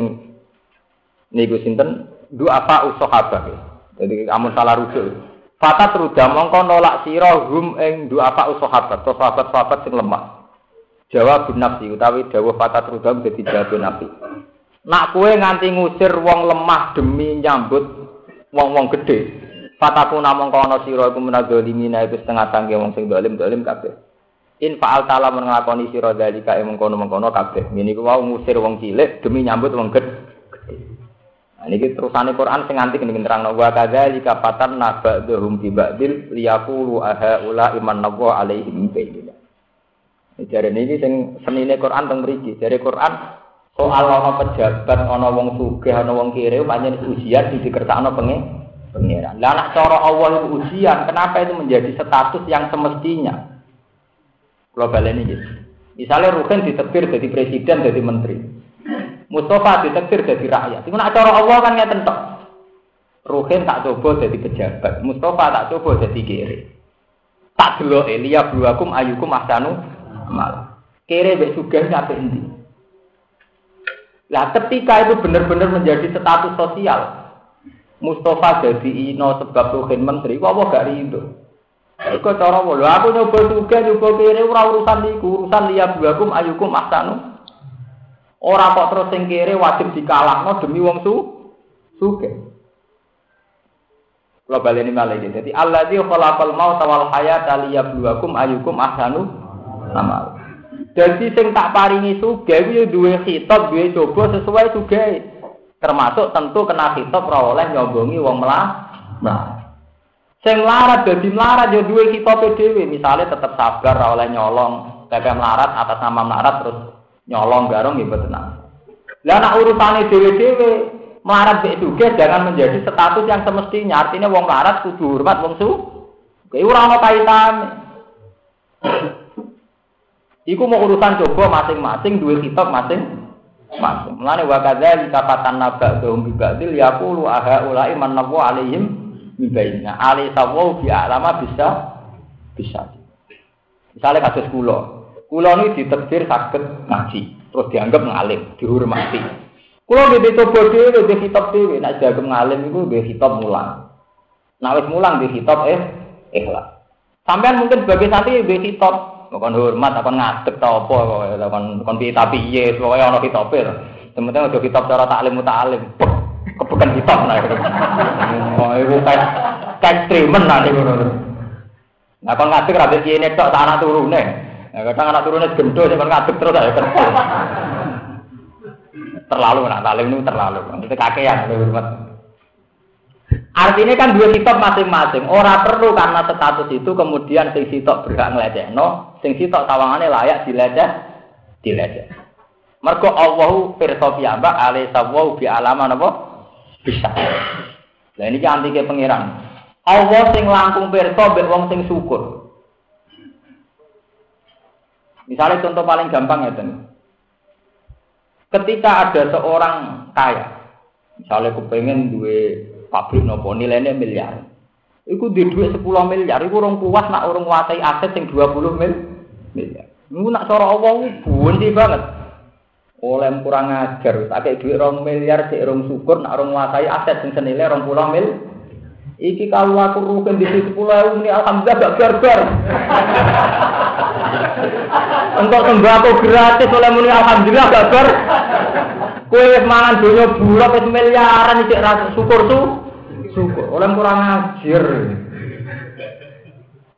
niku sinten dua apa sahabat. Jadi kamu salah rujuk. Fata terudah mongko nolak sira hum ing dua apa sahabat, sahabat-sahabat sing lemah. Jawab nafsi utawi dawuh fata terudah dadi jawab nabi. Nak kue nganti ngusir wong lemah demi nyambut wong-wong gede. Fataku namung kono sira iku menadzalimina iku setengah tangge wong sing dolim dolim kabeh. In fa'al ta'ala menglakoni sira dalika ing mengkono-mengkono kabeh. Ngene iku wau ngusir wong cilik demi nyambut wong gede. Nah, ini terusane Quran sing nganti kene nerangno wa kadzalika fatanna ba'dhum bi ba'dil liyaqulu aha ula iman nawa alaihim bayyina. Jadi ini sing senine Quran teng mriki. Dari Quran soal ana pejabat, ana wong sugih, ana wong kiri pancen ujian dikersakno pengen pengiran. Lah nek cara Allah itu ujian, kenapa itu menjadi status yang semestinya? Global ini gitu. Misalnya Ruhin ditebir jadi presiden, jadi menteri. Mustafa ditektir jadi rakyat. Iku nak cara Allah kan ngeten tok. Ruhin tak coba jadi pejabat, Mustafa tak coba jadi kiri. Tak dulu Elia buakum ayukum ahsanu mal. Kiri mbek sugih kabeh endi? Lah ketika itu benar-benar menjadi status sosial, Mustafa jadi ino sebab Ruhin menteri, kok apa gak rindu? Iku cara apa? aku nyoba sugih nyoba kiri ora urusan niku, urusan liya buakum ayukum ahsanu Orang kok terus sing kiri wajib dikalahno demi wong su suge. Kalau balik ini malah ini. Jadi Allah di khalaqal maut wal hayat liyabluwakum ayukum ahsanu amal. Jadi sing tak paringi sugih kuwi duwe khitab, duwe coba sesuai sugih. Termasuk tentu kena khitab ora oleh nyombongi wong melah. Nah. Sing melarat dadi melarat ya duwe khitabe dhewe, misale tetep sabar ora oleh nyolong, pepe melarat atas nama melarat terus nyolong garong ya boten. Lah nek urusane dhewe-dhewe melarat sugih jangan menjadi status yang semestinya. Artinya wong melarat kudu hormat wong su. Kuwi ora ana kaitane. Iku mau urusan coba masing-masing dua kitab masing-masing. Mulane wa kadzalika fatanna ba'dhum bi ba'dil yaqulu aha ulai man nawu alaihim mibaina. Ali sawu bi alama bisa bisa. Misalnya kasus kula. Kula ini ditakdir sakit ngaji, terus dianggap ngalim, dihormati. Kula nggih coba dhewe di kitab dhewe, nek dianggap ngalim iku nggih kitab mulang. Nek wis mulang nggih kitab eh ikhlas. Sampean mungkin sebagai santri nggih kitab. Kon hormat kon ngadeg ta apa kon kon piye tapi piye pokoke ana kitabe sementing aja kitab cara taklim muta'alim kebukan kitab nah oh iku kayak kayak streamen nanti ngono. Nah kon ngadeg ra piye nek tok anak turune nah kadang anak turune gendo sing kon ngadeg terus ayo kerja terlalu nak taklim itu terlalu itu kakean hormat Artinya kan dua kitab masing-masing. Orang perlu karena status itu kemudian sing sitok berhak no, sing sitok tawangannya layak dileceh, dileceh. Mergo Allahu pirsa piyambak alai sawu bi alaman apa? Bisa. Nah ini kan antike pangeran. Allah sing langkung pirsa mbek wong sing syukur. Misalnya contoh paling gampang ya Ketika ada seorang kaya, misalnya kepengen duwe pabrik nopo nilainya miliar. Iku di duit 10 miliar, iku orang puas nak orang watai aset yang 20 mil miliar. Iku nak cara Allah bunti banget. Oleh kurang ajar, tak duit orang miliar, cek orang syukur nak orang watai aset yang senilai orang pulau mil. Iki kalau aku rugen di situ pulau ini alhamdulillah gak barbar. Untuk sembako gratis oleh muni alhamdulillah gak bar. Kue mangan dunia bulat wis miliaran iki syukur tuh syukur. Oleh kurang ajar.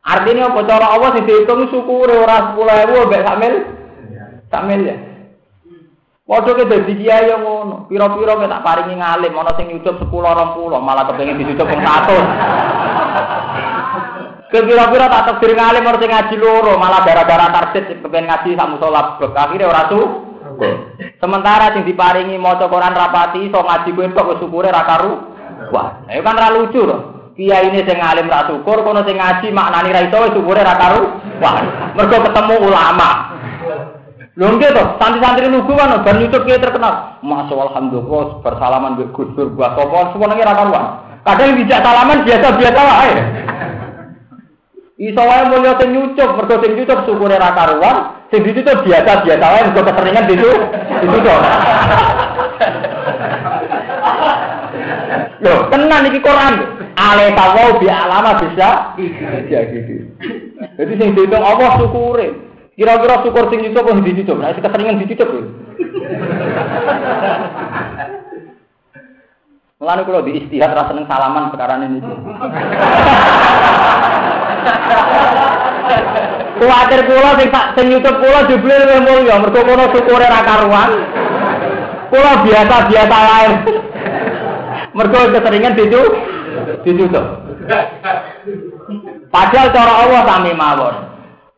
Artinya apa cara Allah sing dihitung syukur ora 10.000 mbek sak mil. Sak mil ya. Padha ke dadi kiai yang ngono. Pira-pira ke tak paringi ngalim ana sing nyucup 10 20 malah kepengin dicucup wong 100. Kira-kira tak takdir ngalim ora sing ngaji loro malah gara-gara target kepengen ngaji sak musala akhirnya ora su. Sementara sing diparingi maca Quran rapati iso ngaji kuwi kok wis syukure ra karu Wah, itu kan ra lucu loh. Kiai ini sing alim ra syukur, kono sing ngaji maknani ra iso syukure ra karu. Wah, mergo ketemu ulama. Lho nggih to, santri-santri lugu kan ben YouTube kiai terkenal. Masya alhamdulillah bersalaman mbek Gus Dur buat sapa semuanya ra karuan. Kadang dijak salaman biasa-biasa wae. Iso wae mulya sing nyucup, mergo sing nyucup syukure ra karuan, sing dicucup biasa-biasa wae mergo keseringan. Itu to. Loh, tenan iki Quran. Ale tawau bi alama bisa iya gitu. Jadi sing dihitung Allah syukure. Kira-kira syukur sing dicucup apa dicucup? Nah, keseringan dicucup. Mulane kula di istihad ra seneng salaman sekarang ini. Kuwatir kula sing tak sing YouTube kula jebule luwih mulya mergo kono syukure ra karuan. Kula biasa-biasa lain. Mergo keseringan dicu dicucuk. Padahal cara Allah sami mawon.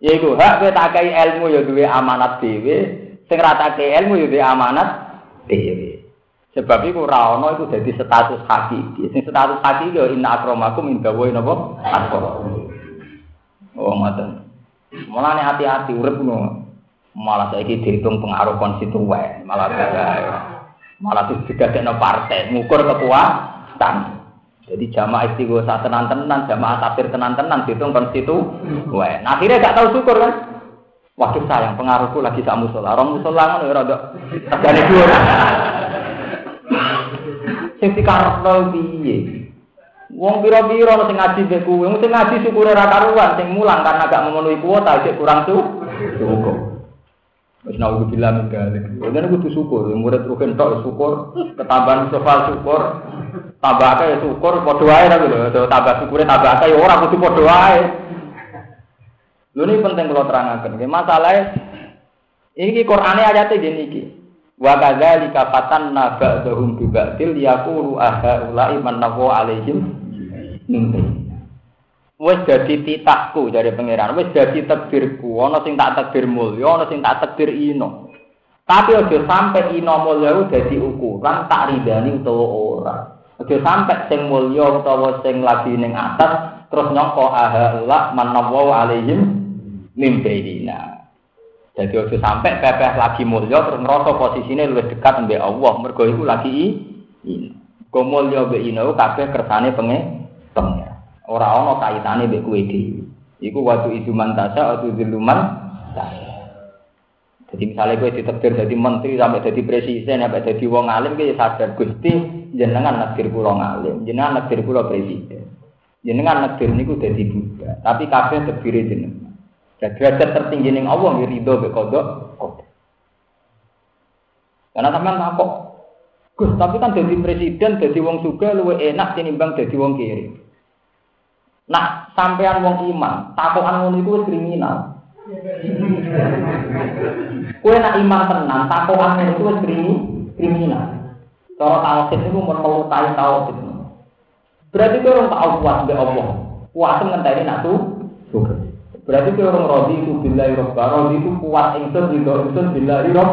Yaiku hak kowe tak kai ilmu ya duwe amanat dhewe, sing ra tak ilmu ya duwe amanat dhewe. Sebab iku ora ana iku dadi status hakiki. Sing status hakiki ya inna akramakum indawa napa? Atqakum. Oh, ngoten. Mulane hati-hati urip ngono. Malah saiki dihitung pengaruh konstituen, malah beda malah no partai ngukur kekuatan jadi jamaah istighosa tenan-tenan jamaah tafsir tenan-tenan dihitung konstitu Wah, nah akhirnya gak tahu syukur kan Waduh sayang pengaruhku lagi sak musola. Orang musola ngono ya rada regane dhuwur. Sing dikarepno piye? Wong pira-pira sing ngaji mbek kuwi, sing ngaji syukure ra karuan, sing mulang karena gak memenuhi kuota sik kurang tuh. Cukup. Wis nawu bilang min galik. Ini kudu syukur, murid rugen tok syukur, ketambahan sofal syukur, tambah akeh ya syukur, padha wae ta lho, tambah syukure tambah akeh ya ora kudu padha wae. Lho ini penting kalau terangkan. Masalahnya Ini Qur'ane ayate gini iki. Wa kadzalika fatanna ba'dahum bi ba'dil yaqulu aha ulai mannahu alaihim min Wes dadi titahku dari pangeran, wes dadi takdirku, ana sing tak takdir mulya, ana sing tak takdir ino. Tapi aja sampai ino mulya dadi ukuran tak ridani utawa ora. Aja sampai sing mulya utawa sing lagi ning atas terus nyangka aha la mannahu alaihim min bainina. Jadi ojo sampai pepeh lagi mulya terus ngerasa posisine lebih dekat mbek Allah. Mergo iku lagi ini. Kok mulya mbek ino kabeh kersane penge pengen. Ora ana kaitane mbek kowe dhewe. Iku waktu itu mantasa atau diluman Jadi misalnya gue ditekdir jadi menteri sampai jadi presiden sampai jadi wong alim gue sadar gusti jenengan nakdir pulau ngalim jenengan nakdir pulau presiden jenengan nakdir niku jadi buddha tapi kabeh terdiri jenengan dan derajat tertinggi ning Allah ya ridho be kodok Karena sampean takok, Gus, tapi kan jadi presiden, jadi wong suga luwe enak tinimbang jadi wong kiri. Nah, sampean wong iman, takokan ngono iku kriminal. Kue nak iman tenan, takokan ngono iku wis kriminal. Cara tauhid itu mun melukai tauhid. Berarti kowe orang tahu kuat mbek Allah. Kuat ngenteni nak tuh. Berarti kalau orang rodi itu bila robba, rodi itu kuat ingsun ridho ingsun bila rob.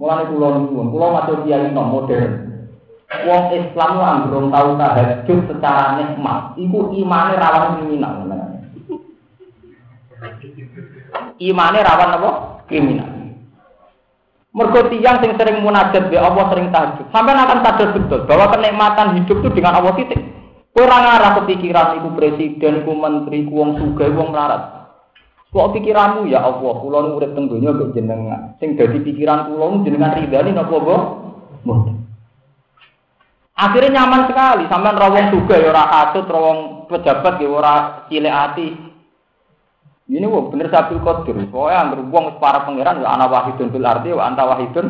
Mulai pulau nuwun, pulau masuk kiai nom modern. Wong Islam lah belum tahu tahajud secara nikmat, itu imannya rawan kriminal. Imannya rawan apa? Kriminal. Mergo tiyang sing sering munajat be Allah sering tahajud. Sampai akan sadar betul bahwa kenikmatan hidup itu dengan Allah titik. Orang ngarah kepikiran iku presiden, iku menteri, iku wong sugih, wong melarat. Kok pikiranmu ya Allah, kula nu urip teng donya kok jenengan. Sing dadi pikiran kula jenengan ridani napa mbok? Akhirnya nyaman sekali, sampean ra wong sugih ya ora katut, ra pejabat ya ora cilik ati. Ini wong bener sabil qadir. Pokoke anggere wong para pangeran ya ana wahidun fil ardi wa anta wahidun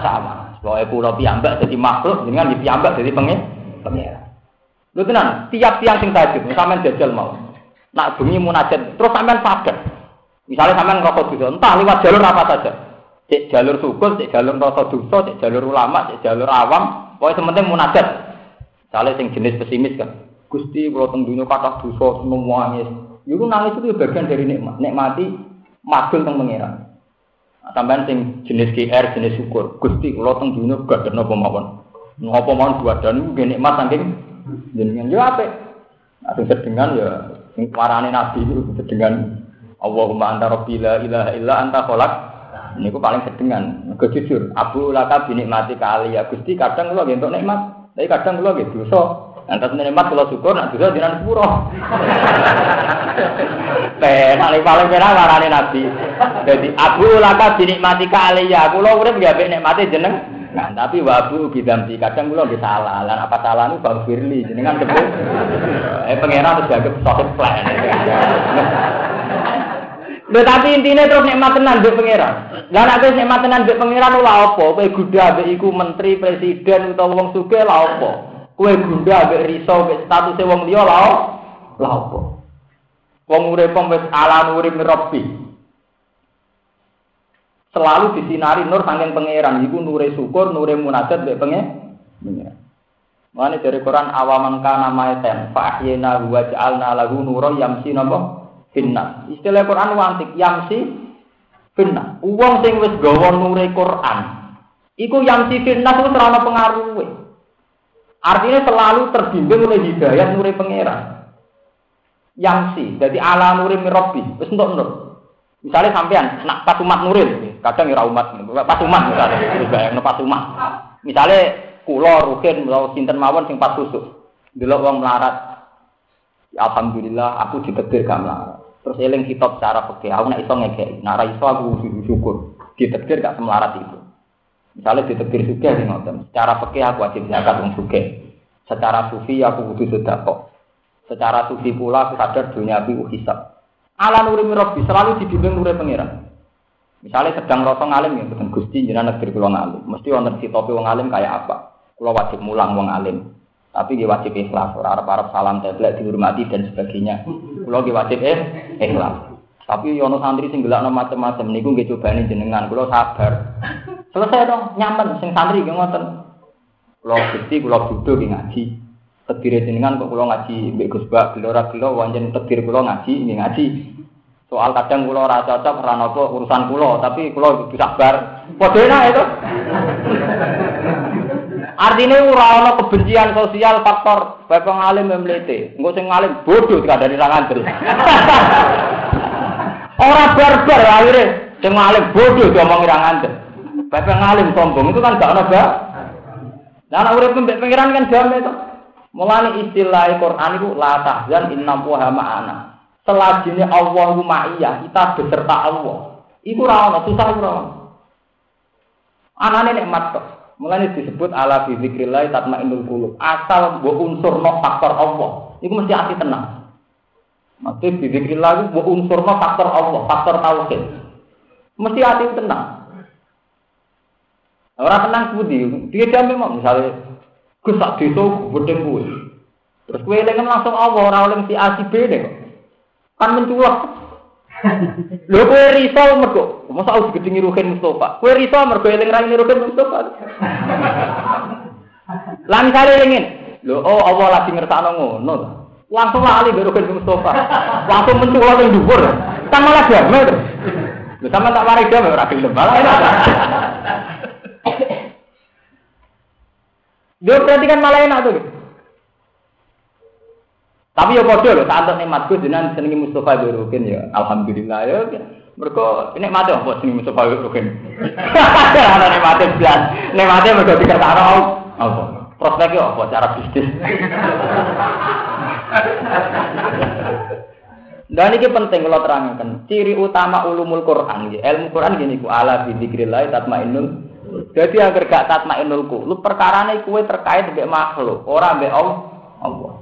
sama. Pokoke kula piyambak dadi makhluk, jenengan di piyambak dadi pangeran. Lu tenan, tiap tiang sing tahajud, sampean jajal mau. Nak bengi munajat, terus sampean sadar. Misalnya sampean ngerokok dosa, entah lewat jalur apa saja. Cek jalur syukur, cek jalur rasa dosa, cek jalur ulama, cek jalur awam, pokoknya sementing munajat. Misalnya sing jenis pesimis kan. Gusti kalau teng dunia kata dosa nangis. Iku nangis itu bagian dari nikmat. Nikmati magul teng pangeran. Nah, sampean sing jenis GR, jenis syukur. Gusti kalau teng dunia gak ada napa mawon. Napa mawon gak ada niku nikmat saking jenengan yo apik. Ada sedengan ya sing warane nabi itu sedengan Allahumma anta rabbi la ilaha illa anta khalaq. Niku paling sedengan. Ke jujur abu laka binikmati kali ya Gusti kadang kula entuk nikmat tapi kadang kula nggih dosa. Antas nikmat kula syukur nak dosa jenengan sepuro. Penak paling penak warane nabi. Jadi abu laka binikmati kali ya kula urip nggih apik nikmate jeneng Nah, tapi wabu bidamsi kadang kula nggih salah. Lan apa salah niku Bang Firly jenengan sebut. Eh pangeran terus dianggap sohib plan. Tapi intinya terus nikmat tenan mbek pangeran. Lah nek wis nikmat tenan mbek pangeran lha apa? Kowe gudha mbek iku menteri, presiden utawa wong sugih lha apa? Kowe gudha mbek riso mbek statuse wong liya lha lha apa? Wong urip wis ala urip selalu disinari nur saking pangeran iku nure syukur nure munajat mbek pengen Mane dari Quran awaman kana maeten fa ahyina wa ja'alna lahu nura yamsi napa finnas. Istilah Quran wantik yamsi finnas. Wong sing wis gawa nure Quran iku yamsi finnas wis ora ana. Artinya selalu terbimbing oleh hidayah nure pangeran. Yamsi, jadi ala nuri mirabbi, wis entuk nur. Misalnya sampean nak pas umat nuril, kadang ya umat, pas umat misalnya, yang pas umat. Misalnya kulo rukin atau sinten mawon sing pas susu, dulu uang melarat. Ya, Alhamdulillah aku ditetir gak melarat. Terus eling kitab cara peke, aku nak iso ngekei, nara iso aku syukur. Ditetir gak semelarat itu. Misalnya ditetir juga di ngoten. Secara peke aku wajib zakat wong suge. Secara sufi aku butuh sedekah. Secara sufi pula aku sadar dunia aku hisab. Ala nuri mirrobi selalu dibimbing nuri pangeran. Misalnya sedang rasa ngalim ya, betul gusti jenengan negeri kulo ngalim. Mesti wonten si topi wong alim kayak apa? Kulo wajib mulang wong alim. Tapi dia wajib ikhlas, arab arab salam teblek dihormati dan sebagainya. Kulo dia wajib eh ikhlas. Tapi ono santri sing gelakno macam-macam niku nggih cobane jenengan, kula sabar. Selesai dong, nyaman sing santri nggih ngoten. Kula Gusti kula duduk nggih ngaji. Tedire jenengan kok kula ngaji mbek Gus Bak, gelora gelo wanjen tedir kula ngaji nggih ngaji. Soal kadang kula ora cocok ora napa urusan kula, tapi kula kudu sabar. Padha itu. Artinya ora ana kebencian sosial faktor bapak ngalim mlete. Engko sing ngalim bodoh dari ra ngandel. Orang barbar akhirnya sing ngalim bodoh diomongi ra ngandel. Bapak ngalim sombong itu kan gak ono ba. Nek urip pengiran kan damai to. Mulane istilah Quran itu la tahzan inna wa ma'ana. Selajine Allah ma'iyah, kita beserta Allah. Iku ora ono susah ora ono. Anane nikmat kok. Mulane disebut ala bi zikrillah tatmainnul qulub. Asal mbok unsur no faktor Allah, iku mesti ati tenang. Dizikir lagi, bu unsur faktor Allah, faktor tauhid. Mesti hati tenang. Orang tenang budi, dia memang misalnya gus sak desa gedeng. Terus kue dengan langsung Allah, orang oleh si A si deh. Kan menculak. Lho kowe riso mergo, masa aku digedingi Ruhin Mustafa. Kowe riso mergo eling ra Ruhin Mustafa. Lah misale ingin, lho oh Allah lagi ngersakno ngono langsung lali baru ke Mustafa. Langsung menculot yang dubur kan malah damai tuh sama tak mari damai orang film malah enak dia berarti kan malah enak tuh tapi ya kode loh saat nikmatku jenengan senengi Mustafa Birukin ya alhamdulillah ya mereka ini mati apa senengi Mustafa Birukin ada nikmatnya jelas nikmatnya mereka dikatakan apa prospeknya apa cara bisnis Dan ini penting kalau terangkan. Ciri utama ulumul Quran, ilmu Quran gini ku ala bidzikrillah tatmainnul. Jadi agar gak tatmainnul ku, lu perkarane kue terkait dengan makhluk, orang mbek Allah. Allah.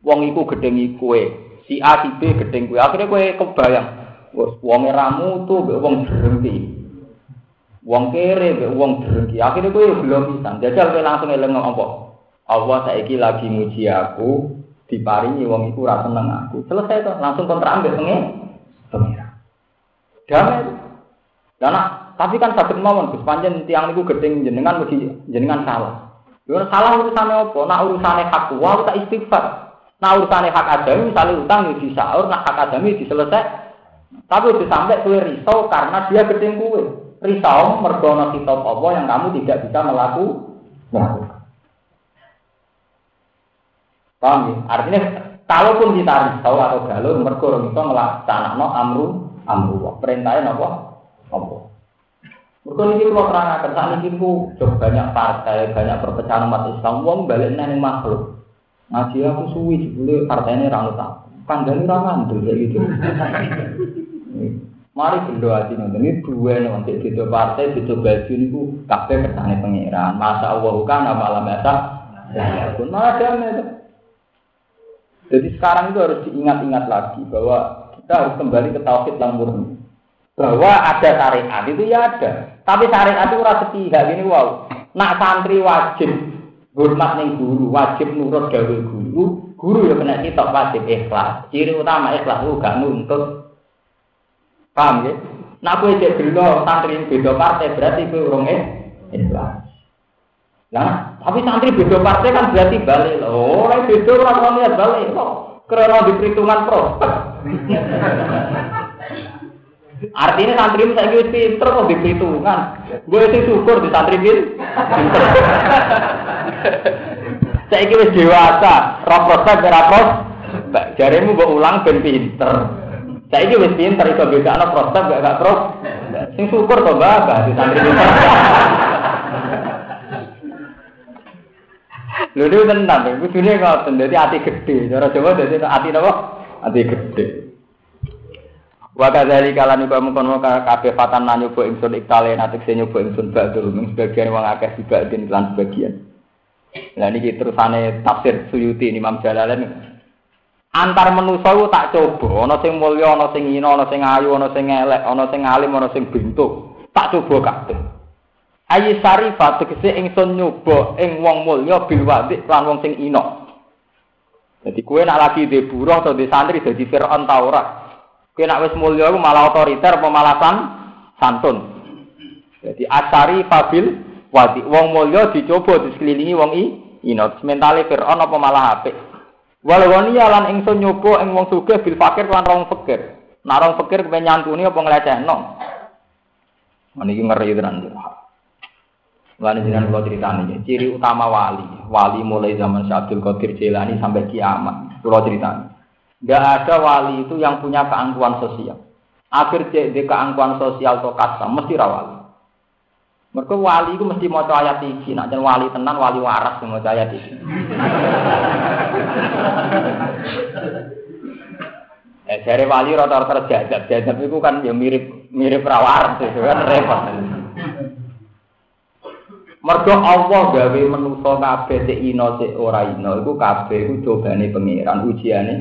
Wong iku gedengi kue, si A si B gedeng kue. Akhirnya kue kebayang, wong ramu tuh mbek wong berhenti. Wong kere mbek wong berhenti. Akhirnya kue belum bisa. Jajal kue langsung eling apa? Allah saiki lagi muji aku, diparingi wong iku ora seneng aku. Selesai to, langsung kontrak ambek pengen. Pengira. Damai. Dan tapi kan sakit mawon Gus panjen tiang niku gedeng jenengan mesti jenengan salah. Yo salah urusane apa? Nak urusane hak wa tak istighfar. Nak urusane hak adami misalnya utang ya disaur, nak hak adami diselesai. Tapi udah sampai kue risau karena dia gedeng kue. Risau mergono kitab apa yang kamu tidak bisa melakukan. Paham ya? Artinya kalaupun kita risau atau galau, orang itu melaksanakan amru amru. Perintahnya apa? Apa? Ini kalau terangkan, saat ini ku banyak partai, banyak perpecahan umat Islam, uang balik neng makhluk. Ngaji aku suwi, jebule partai ini rambut tak. Kandang rangan tuh kayak gitu. Mari berdoa hati nonton ini dua nih untuk itu partai, itu baju ini ku kafe kesannya pengiran. Masa Allah kan apa alam biasa? Ya, pun damai jadi sekarang itu harus diingat-ingat lagi bahwa kita harus kembali ke tauhid yang murni. Bahwa ada syariat itu ya ada. Tapi syariat itu rasa sepihak ini wow. Nak santri wajib hormat ning guru, wajib nurut gawe guru. Guru ya kena kitab wajib ikhlas. Ciri utama ikhlas lu gak nuntut. Paham ya? Nak kowe cek dulu santri beda partai berarti kowe urung ikhlas. Nah, tapi santri beda partai kan berarti balik loh. Orang beda orang mau lihat balik loh. Karena di perhitungan pro. Artinya santri ini saya pinter kok di perhitungan. Gue sih syukur di santri pinter. saya kira dewasa, roh prospek berapa? Jarimu gue ulang ben pinter. Saya kira pinter itu beda anak prospek gak gak pro. Sing syukur kok bapak di santri pinter. Lho niku tenan, kudune ngoten, dadi ati gedhe. Cara Jawa dadi ati napa? Ati gedhe. Wa kadzali kala niku mungkon kabeh fatan nyoba ingsun iktale natik sing nyoba ingsun badul mung sebagian wong akeh dibanding lan sebagian. Lah niki terusane tafsir Suyuti Imam Jalalain antar manusa tak coba ana sing mulya ana sing ina ana sing ayu ana sing elek ana sing alim ana sing bentuk tak coba kabeh Ayi sarifat tegese ingsun nyoba ing wong mulya bil wadik lan wong sing ino. Jadi kue nak lagi di buruh atau di santri jadi Fir'aun tau ora. Kena wis mulya iku malah otoriter apa malah santun. Jadi asari fabil wadi. Wong mulya dicoba disekelilingi wong i ino. Mentale Firaun apa malah apik. Walau ya lan ingsun nyoba ing wong sugih bil fakir lan wong fakir. Narong fakir kepen nyantuni apa nglecehno. Niki ngeri tenan. Lan jenengan kula critani ciri utama wali. Wali mulai zaman Syabdul Qadir Jailani sampai kiamat. Kula critani. Enggak ada wali itu yang punya keangkuhan sosial. Akhir cek di keangkuhan sosial atau kasta mesti rawali. Mereka wali itu mesti mau ayat iki, nak jadi wali tenan wali waras mau ayat iki. eh, dari wali rata-rata jajab, jajab itu kan ya mirip mirip rawar itu kan repot. Mergo Allah gawe menusa kabeh sik ino sik ora ino iku kabeh iku cobane pangeran ujiane.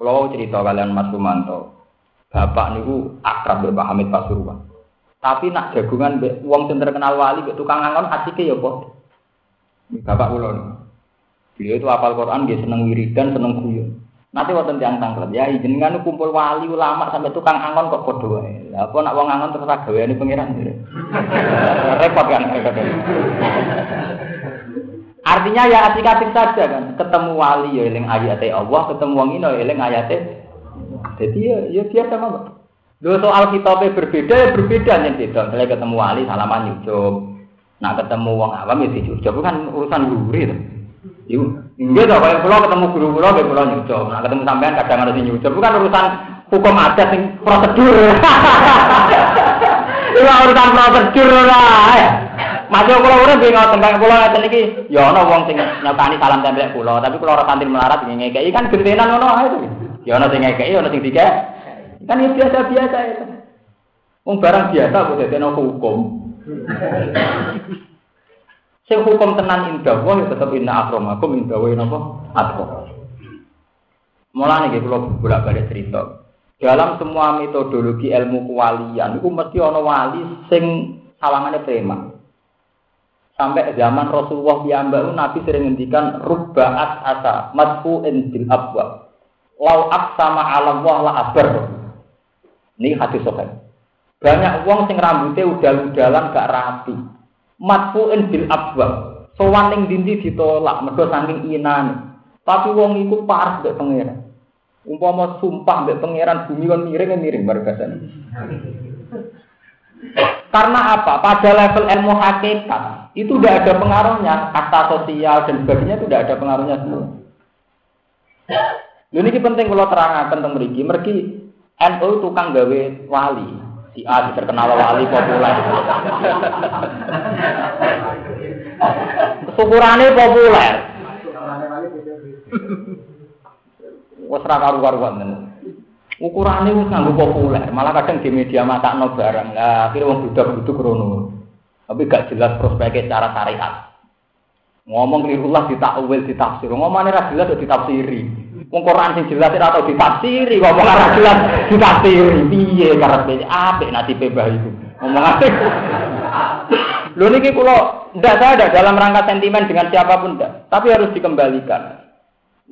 Kalau cerita kalian Mas Rumanto, bapak niku akrab mbek Pak Hamid Pasuruan. Tapi nak jagungan be, wong sing terkenal wali be tukang angon asike ya kok. Bapak kula. Beliau itu hafal Quran, dia seneng wiridan, seneng guyon. Nanti wonten tiang tangklet ya jenengan kumpul wali ulama sampai tukang angon kok padha wae. Lah apa nak wong angon terus gaweane pangeran. Repot kan Artinya ya asik-asik saja kan. Ketemu wali ya eling ayate Allah, ketemu wong ino ya eling ayate. Jadi ya ya biasa mawon. Dua soal kitabnya berbeda, ya berbeda nih beda. Misalnya ketemu wali, salaman nyucup. Nah ketemu wong awam ya dicucup. Kan urusan gurih tuh. Iya, enggak dong. Kalau pulau ketemu guru pulau, kayak pulau nyucup. Nah ketemu sampean kadang harus nyucup. Bukan urusan hukum adat, yang prosedur. Itu urusan prosedur lah. Masuk pulau udah bingung tentang pulau ngeten iki. Ya ono wong sing nyotani salam tempel pulau, tapi pulau ora santri melarat ngekeki kan gentenan ono ae. Ya ono sing ngekeki, ono sing dikek. Kan ini biasa-biasa itu. Wong barang biasa kok dadi hukum. Sing hukum tenan indah wah ya tetep inna akramakum indah wa napa atqa. Mulane nggih kula bolak-balik cerita. Dalam semua metodologi ilmu kewalian itu mesti ana wali sing sawangane preman. Sampai zaman Rasulullah piyambak Nabi sering ngendikan rubbaat asa madfu'in bil abwa. Lau sama alam wah la abar. Ini hadis sahih. Banyak uang sing rambutnya udal-udalan gak rapi. Matfu'in bil abwa. Sowan ning dindi ditolak mergo saking inane. Tapi wong iku parah mbek pangeran. Umpama sumpah mbek pangeran bumi kon miring miring bargasan. Karena apa? Pada level ilmu hakikat itu tidak ada pengaruhnya, kata sosial dan sebagainya itu tidak ada pengaruhnya semua. Ini penting kalau terangkan tentang mereka. Mereka NU tukang gawe wali. Si A terkenal wali populer. Syukurane populer. Wes ra karu-karuan Ukurane wis nganggo populer, malah kadang di media matakno barang. Lah akhire wong budak-buduk rono. Tapi gak jelas prospeknya secara syariat. Ngomong kelirullah ditakwil, ditafsir. Ngomongane ra jelas ditafsiri. Wong Quran sing jelas ora tau ditafsiri, ngomong ora jelas ditafsiri. Piye karepe apik nasibe mbah itu. Ngomong apik. Lho niki kula ndak ada dalam rangka sentimen dengan siapa pun ndak, tapi harus dikembalikan.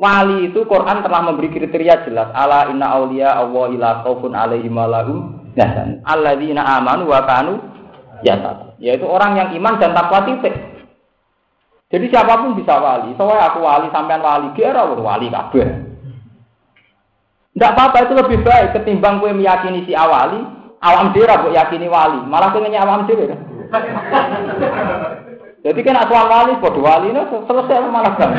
Wali itu Quran telah memberi kriteria jelas. Ala inna auliya Allah ila khaufun alaihim wa lahum yahzan. Alladzina amanu wa kanu yattaqun. Yaitu orang yang iman dan takwa titik. Jadi siapa pun bisa wali. Soalnya aku wali sampean wali, kira wali kabeh. Tidak apa-apa itu lebih baik ketimbang gue meyakini si awali, awam dira gue yakini wali, malah gue awam dira. Jadi kan asal wali, bodoh wali, no, selesai malah kan.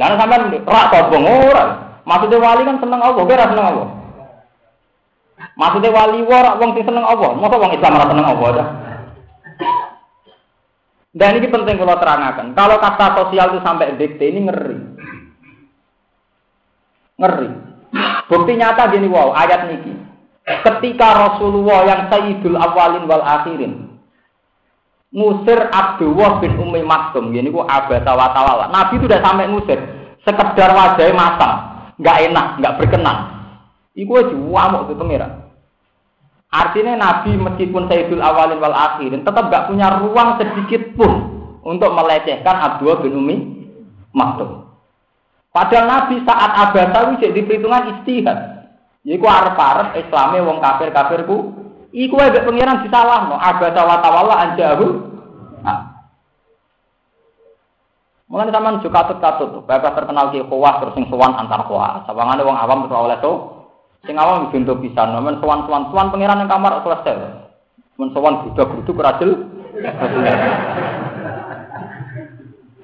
Lalu sampai rak kobong orang. Maksudnya wali kan seneng Allah, gue seneng Allah. Maksudnya wali warak wong sing seneng Allah, masa wong Islam ora seneng Allah dah. Dan ini penting kalau terangkan. Kalau kata sosial itu sampai dikte ini ngeri. Ngeri. Bukti nyata gini wow, ayat niki. Ketika Rasulullah yang Sayyidul Awalin wal Akhirin ngusir Abdullah bin Umi Maktum, gini ku abata watawala. Nabi itu udah sampai ngusir, sekedar wajahnya matang, nggak enak, nggak berkenan. Iku aja wamuk itu pengira. Artinya Nabi meskipun Sayyidul Awalin wal Akhirin tetap nggak punya ruang sedikit pun untuk melecehkan Abdullah bin Umi Maktum. Padahal Nabi saat abasa wis di perhitungan istihad. Iku arep-arep Islame wong kafir-kafirku iku wae mek pangeran disalahno. Abasa wa tawalla anjahu. Nah. Mulane sampean juga katut-katut, bapak terkenal ki kuah terus sing sowan antar kuah. Sawangane wong awam terus oleh to. Sing awam bintu pisan, men sowan-sowan sowan pangeran yang kamar selesai. Men sowan budak-buduk rajel.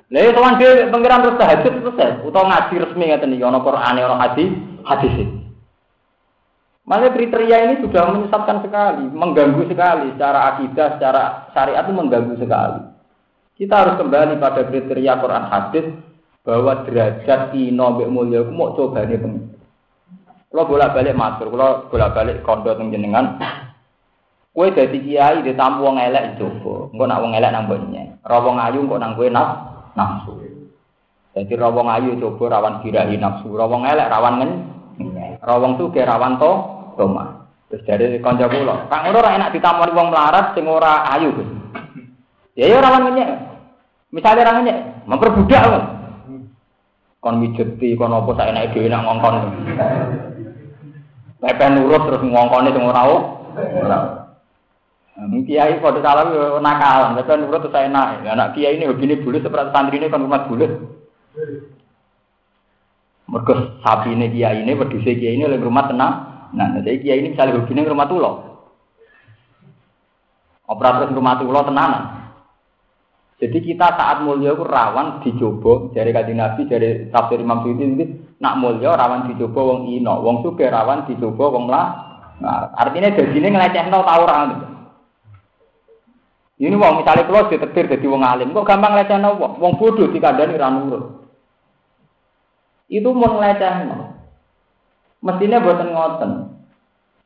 Lha itu kan dhewe pangeran terus tahajud selesai utawa ngaji resmi ngeten iki ana Qur'ane ana hadis hadis. Malah kriteria ini sudah menyesatkan sekali, mengganggu sekali secara akidah, secara syariat itu mengganggu sekali. Kita harus kembali pada kriteria Quran hadis bahwa derajat ino mbek mulya mau coba nih pengen. Kalau bolak-balik matur, kalau bolak-balik kondo jenengan, kue dadi kiai ditamu wong elek coba, engko nak wong elek nang mboknya. Ra wong ayu engko nang kowe nak nafsu. Jadi rawong ayu coba rawan dirahi nafsu, rawong elek rawan ngen, rawong tuh kayak rawan to, toma. Terus dari konco kula, kang ora enak ditamoni wong melarat sing ora ayu. Ya ya rawan ngenyek. Misalnya rawan ngenyek, memperbudak kan. Kon mijeti kon apa sak enake dhewe nak ngongkon. Pepe nurut terus ngongkone sing ora ora. Nah, kiai pada salam yo nakal, tapi nurut tuh saya naik. Anak kiai ini hobi ini bulat, seperti santri ini kan rumah bulat. Mereka sapi ini kiai ini, berdua kiai ini oleh rumah tenang. Nah, jadi kiai ini misalnya hobi ini rumah tulo. Operator rumah tulo tenanan. Jadi kita saat mulia itu rawan dicoba dari kaji nabi dari tafsir Imam Suyuti itu nak mulia rawan dicoba wong ino, wong suke rawan dicoba wong lah. Nah, artinya sini ngeleceh no tahu orang itu. Ini wong misalnya kalau ditetir jadi wong alim, kok gampang lecehno wong, wong bodoh dikandani ra nurut. Itu mau ngelecehno. Mestinya buatan ngoten.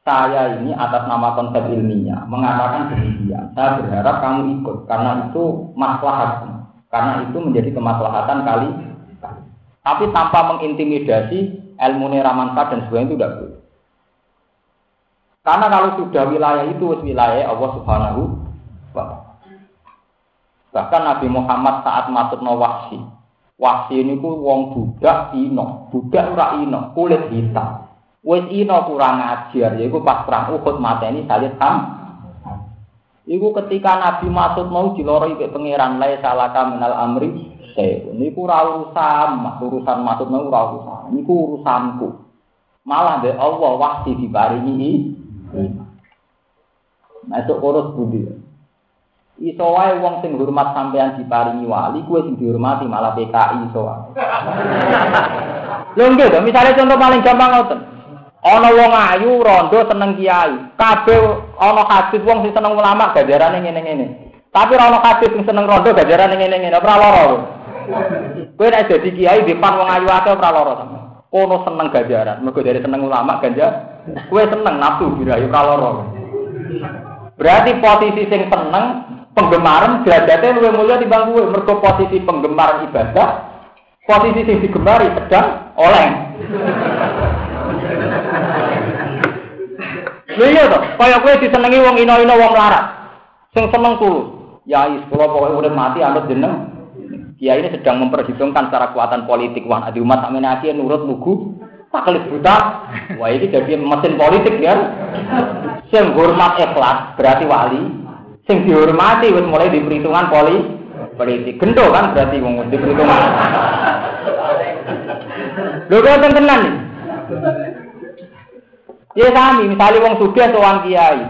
Saya ini atas nama konsep ilmiah mengatakan demikian. Saya berharap kamu ikut karena itu maslahat. Karena itu menjadi kemaslahatan kali. Tapi tanpa mengintimidasi ilmu ramanfaat dan sebagainya itu tidak boleh. Karena kalau sudah wilayah itu wilayah Allah Subhanahu Bahkan Nabi Muhammad saat masuk no wahsi, wahsi ini ku wong budak ino, budak ora ino, kulit hitam. Wes ino kurang ajar, yaiku pas perang Uhud ini Salih Ham. Iku ketika Nabi masuk mau diloro ke pangeran lai salaka minal amri. Niku ora urusan, urusan masuk mau ora urusan. Niku urusanku. Malah deh Allah wahsi dibaringi. Nah itu urus budi. Iso wae wong sing hormat sampean diparingi wali, kuwe sing dihormati malah PKI iso wae. Lho nggih to, misale contoh paling gampang ngoten. Ana wong ayu rondo seneng kiai. Kabeh ana hadis wong sing seneng ulama gajarane ngene-ngene. Tapi ana hadis sing seneng rondo gajarane ngene-ngene, ora lara. Kowe nek dadi kiai depan wong ayu akeh ora lara. Kono seneng gajaran, mergo dari seneng ulama ganja. Kowe seneng nafsu birayu ora lara. Berarti posisi sing seneng penggemaran derajatnya lebih mulia di bangku mergo posisi penggemar ibadah posisi sing digemari sedang oleh Lha iya to, kaya kowe disenengi wong ino-ino wong larat. Sing seneng. Ya is kula pokoke urip mati anut jeneng. Kiai ini sedang memperhitungkan secara kekuatan politik wah di umat sakmene aki nurut lugu taklid buta. Wah ini jadi mesin politik ya. Sing hormat ikhlas berarti wali, sing dihormati wis mulai di perhitungan poli politik. Gento kan berarti wong di perhitungan. Lho kok tenan. Ya kami, misalnya wong sugih sowan kiai.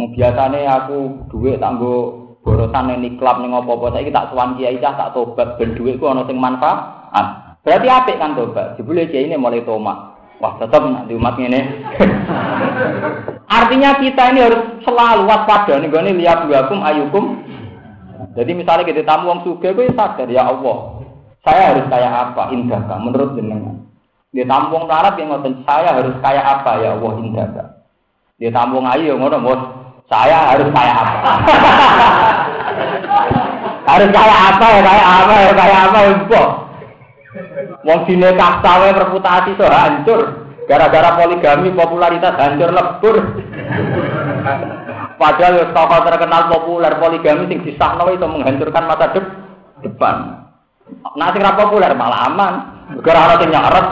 Biasane aku duit tanggo borosan ning klub ning apa-apa saiki tak sowan kiai cah tak tobat ben duitku ana sing manfaat. Berarti apik kan tobat. Jebule kiai ini mulai tomat. Wah, tetap nak di umat ini. Artinya kita ini harus selalu waspada nih gue lihat kum ayukum. Jadi misalnya kita tamu wong suge, gue sadar ya Allah, saya harus kayak apa indahkah menurut jenengan. Dia tamu wong larat yang ngotot saya harus kayak apa ya Allah indahkah. Dia tamu wong ayu ngono bos, saya harus kayak apa. harus kayak apa ya kayak apa ya kayak apa ya. Wong dine kastawe reputasi so hancur. Gara-gara poligami popularitas hancur lebur. Padahal tokoh terkenal populer poligami sing disahno itu menghancurkan masa depan. Nah sing populer malah aman. Gara ana sing nyaret.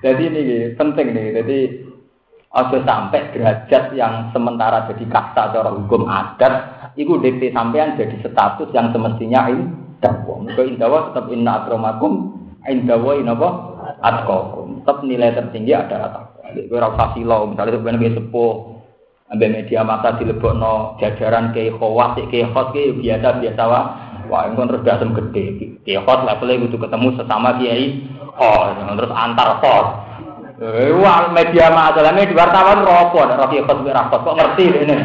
Jadi ini penting nih. Jadi Ojo sampai derajat yang sementara jadi kasta cara hukum adat, itu DP sampean jadi status yang semestinya ini dakwa. Mereka indawa tetap inna akramakum, indawa inapa atqakum. Tetap nilai tertinggi adalah takwa. Jadi rasa silo, misalnya sebenarnya sepuh, ambil media masa dilebokno jajaran ke khawas, ke khos ke biasa biasa wah. Itu terus dasem gede. Ke khos levelnya butuh ketemu sesama kiai. Oh, terus antar khos. Eh, wah, media masa, media wartawan ropo, rofi khos berakot, kok ngerti ini.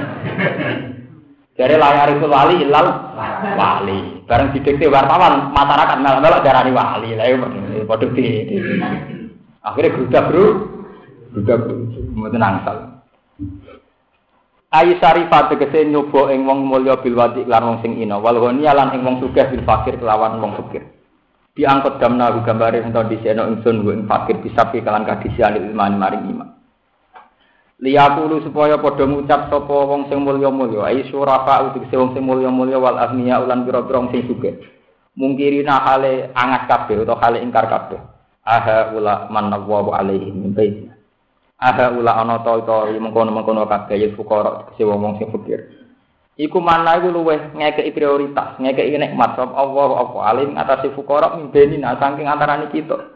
Dari layar itu wali ilal wali. Bareng didikte wartawan masyarakat melok-melok darani wali. Lah iya padha di. Akhirnya grudak bro. Grudak bro. Mboten angsal. Ayi sarifat tegese nyoba ing wong mulya bil wadi lan wong sing ina wal ghaniya lan ing wong sugih bil fakir kelawan wong fakir. Diangkut damna gambare ento diseno ingsun ing fakir bisa kalan kadisian ilmu maring iman. Liyakulu supaya padha ngucap sapa wong sing mulya-mulya. Ai surafa utik wong sing mulya-mulya wal agniya ulan wong sing sugih. Mungkirina hale angat kabeh utawa hale ingkar kabeh. Aha ula manallahu alaihi min baiti aha ula ana ta ta mengkono-mengkono kabeh ya fuqara sing wong sing fakir iku mana iku luweh ngekeki prioritas ngekeki nikmat. Sapa Allah apa alim atase fuqara min baiti saking antarané kita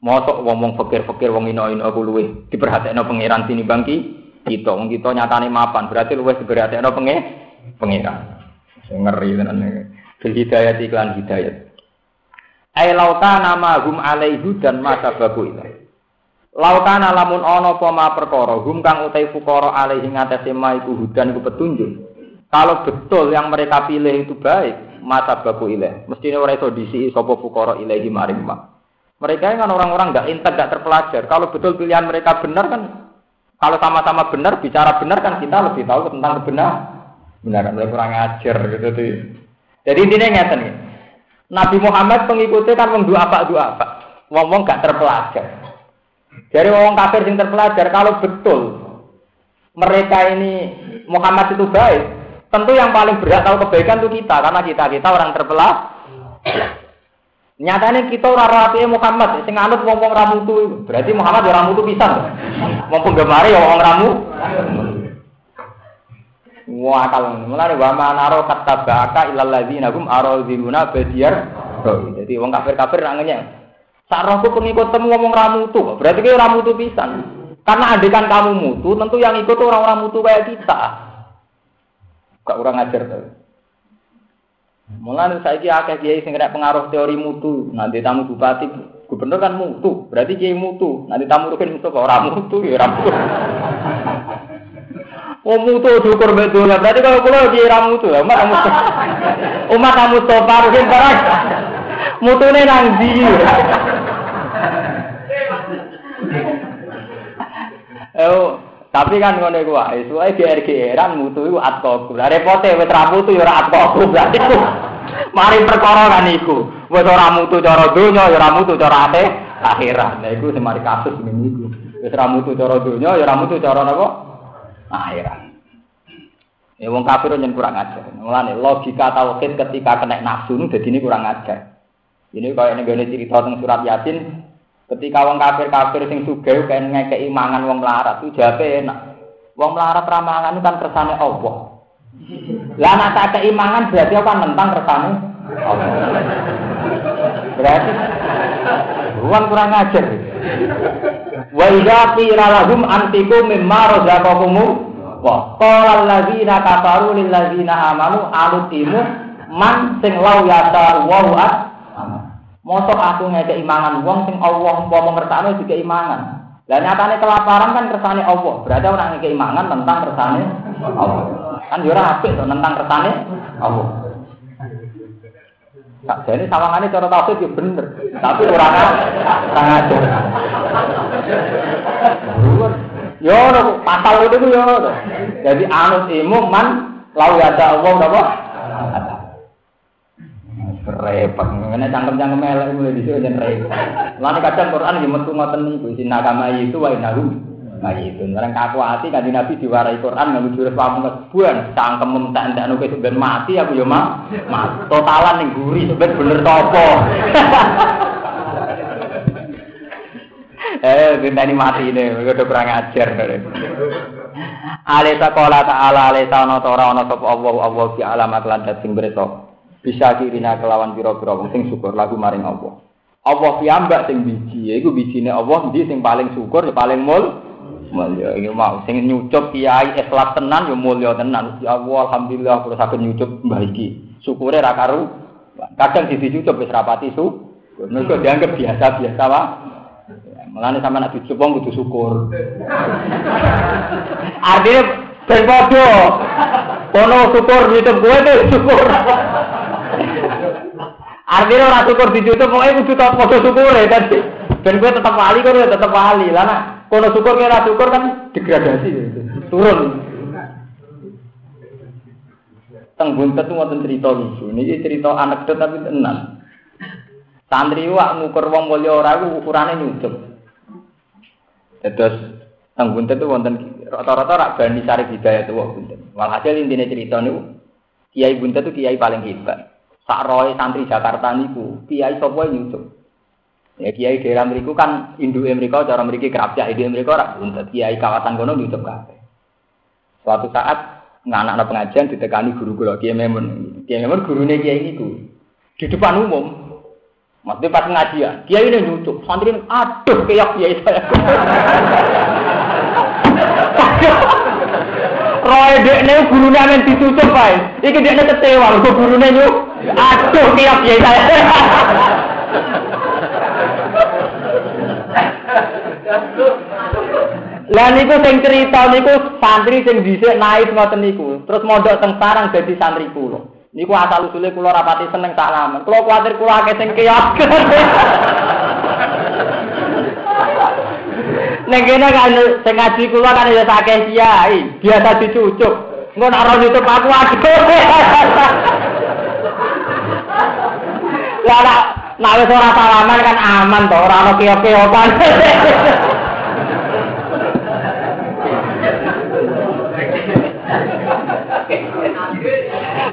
Mosok wong-wong fakir-fakir wong ino-ino aku luwe diperhatekno pangeran sini bangki kita wong kita nyatane mapan berarti luwe diperhatekno penge pangeran. Ngeri tenan Bil hidayat iklan hidayat. Ai lauta nama hum alaihi dan masa babu itu. Lautana lamun ono poma perkara hum kang utai fukara alaihi ngatasi ma hudan iku petunjuk. Kalau betul yang mereka pilih itu baik, mata babu ilaih. Mestinya orang itu disi sapa fukara ilaihi maring mak. Mereka kan orang-orang nggak intek, nggak terpelajar. Kalau betul pilihan mereka benar kan, kalau sama-sama benar, bicara benar kan kita lebih tahu tentang kebenar. Benar, mereka kurang ajar gitu tuh. Jadi intinya ngeten nih. Nabi Muhammad pengikutnya kan wong dua apa dua apa. Wong-wong gak terpelajar. Jadi wong kafir yang terpelajar kalau betul mereka ini Muhammad itu baik, tentu yang paling berat tahu kebaikan itu kita karena kita kita orang terpelajar. Nyatanya kita ora rapi Muhammad, sing anut wong-wong ramutu. Berarti Muhammad ora ramutu pisan. Wong penggemar ya wong ramu. Wah kalau mulai wa manaro kata baka ilal ladzina hum araziluna badiyar. Jadi wong kafir-kafir nangenya. Sarahku pengikut temu ngomong ramutu, berarti kayak ramutu pisan. Karena andekan kamu mutu, tentu yang ikut orang-orang mutu kayak kita. Gak kurang ajar tuh. Mulane saiki akeh kiai sing kena pengaruh teori mutu. Nanti tamu bupati, gubernur kan mutu. Berarti kiai mutu. Nanti tamu rukin mutu kok ora mutu ya ora mutu. Oh mutu diukur betul. Berarti kalau kula kiai ra mutu, umat kamu umat kamu topa rukin barang. Mutune nang ndi? Oh, tapi kan ngono iku wae, suwe GR-GRan mutu iku atkoku. Lah repote wis ra mutu ya ora atkoku. Berarti mari perkara kan iku. Wis ora mutu cara donya ya ora mutu cara ate akhirat. Lah iku sing mari kasus ngene iku. Wis ora mutu cara donya ya ora mutu cara napa? Akhirat. Ya wong kafir nyen kurang ajar. Mulane logika tauhid ketika kena nafsu dadi ini kurang ajar. Ini kaya ning cerita tentang surat Yasin, Ketika wong kafir-kafir sing sugih pengen ngekeki mangan wong melarat, itu jape enak. Wong melarat ramangan itu kan kersane Allah. Lah nek tak kei mangan berarti apa nentang kersane Allah. Berarti Ruang kurang ajar. Wa idza qila lahum antikum mimma razaqakum wa qala alladzina kafaru lil ladzina amanu alutimu man sing lau yata wa Mosok aku ngekek imangan wong sing Allah mau ngersane juga imangan. Lah nyatane kelaparan kan kersane Allah. Berarti orang ngekek imangan tentang kersane Allah. Kan yo ora apik to tentang kersane Allah. Tak jadi sawangane cara tauhid yo bener, tapi orang orang ajar. Yo pasal itu yo. Jadi anut ilmu man lau ya Allah apa? Repot. Ngene cangkem-cangkem elek mulai dhisik jen repot. Lan kadang Quran yo metu ngoten niku sinna kama itu wa innahu Nah itu, orang kaku hati kan Nabi diwarai Quran nggak jurus pamung kesebuan, cangkem entek entek nuke sebenarnya mati aku ya mah, totalan nih gurih sebenarnya bener topo. eh, ini mati ini, udah kurang ajar. Alisa kola ta'ala alisa ono tora ono sop Allah Allah ki alamat landat sing. Bisa kirina kelawan pira-pira wong sing syukur lagu maring Allah. Allah piyambak sing biji, iku bijine Allah ndi sing paling syukur ya paling mul mulya iki mau sing nyucup kiai ikhlas tenan ya mulya tenan ya Allah alhamdulillah kula saged nyucup mbah iki syukure ra karu kadang sisi cucup wis rapati su mergo dianggap biasa-biasa wae Mulane sama nak dicup wong kudu syukur. Artinya ben padha. Kono syukur nyucup tuh syukur. Artinya ora syukur dicucup pokoke kudu padha syukure tadi. Ben kowe tetep wali kowe tetep wali. Lah nak Kono syukur kira syukur kan degradasi gitu. Turun. Teng buntet itu wonten cerita lucu. Niki cerita anekdot tapi tenan. Santri wak ngukur wong mulya ora iku ukurane nyucup. Terus teng buntet itu wonten rata-rata rak bani sari hidayah tuh buntet. Walhasil intine cerita niku Kiai buntet itu kiai paling hebat. Sak roy santri Jakarta niku kiai sapa nyucup. Ya kiai daerah mereka kan induk mereka cara mereka kerapnya induk mereka orang untuk kiai kawasan kono nutup kafe. Suatu saat nganak pengajian ditekani guru guru kiai memon, kiai memon gurunya kiai ini di depan umum. Maksudnya pas pengajian, kiai ini nutup, santri aduh kayak kiai saya. Roy dekne gurunya men ditutup bae. Iki dekne kecewa, gurunya nyuk. Aduh kiai kiai saya. Lah niku sing cerita niku santri sing dhisik naik ngoten niku. Terus mondok teng sarang dadi santri kula. Niku asal usule kula rapati seneng tak lamen. Kula kuwatir kula akeh sing keok. Nek kene kan sing ngaji kula kan ya akeh kiai, biasa dicucuk. Engko nek ora nyucup aku aduh. Lah Nah wis ora salaman kan aman to, ora ono keok-keokan.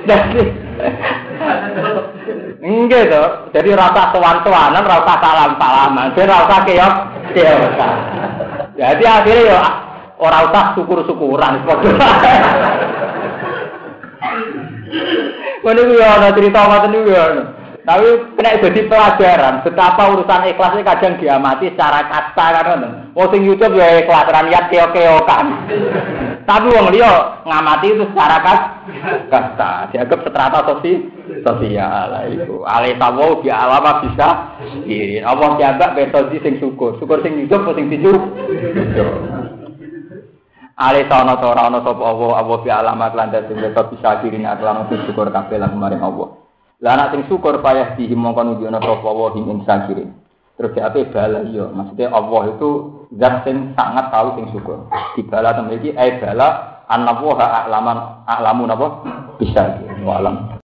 Jadi Enggak to, jadi rasa tuan-tuanan, rasa salam-salaman, jadi rasa keok keokan. Jadi akhirnya ya orang usah syukur-syukuran. Mana gue ada cerita macam itu ya. Tapi kena jadi pelajaran betapa urusan ikhlas ini kadang diamati secara kasta kan Wong sing YouTube ya ikhlas ran niat keo kan. Tapi wong liya ngamati itu secara kasta, dianggap strata sosi sosial itu. Ale sawo bi alama bisa ini. Allah dianggap metode sing syukur. Syukur sing hidup sing dijuk. Ale sono to ora ana sapa Allah, Allah bi alamat lan dadi bisa kirin lan syukur kabeh lan maring Allah. Lah anak sing syukur payah dihi mongko nunjukno sapa him ing sakirin. Terus ya apa bala iya, maksudnya Allah itu zat sing sangat tahu sing syukur. Di bala temen iki eh bala annahu a'laman a'lamu napa bisa wa alam.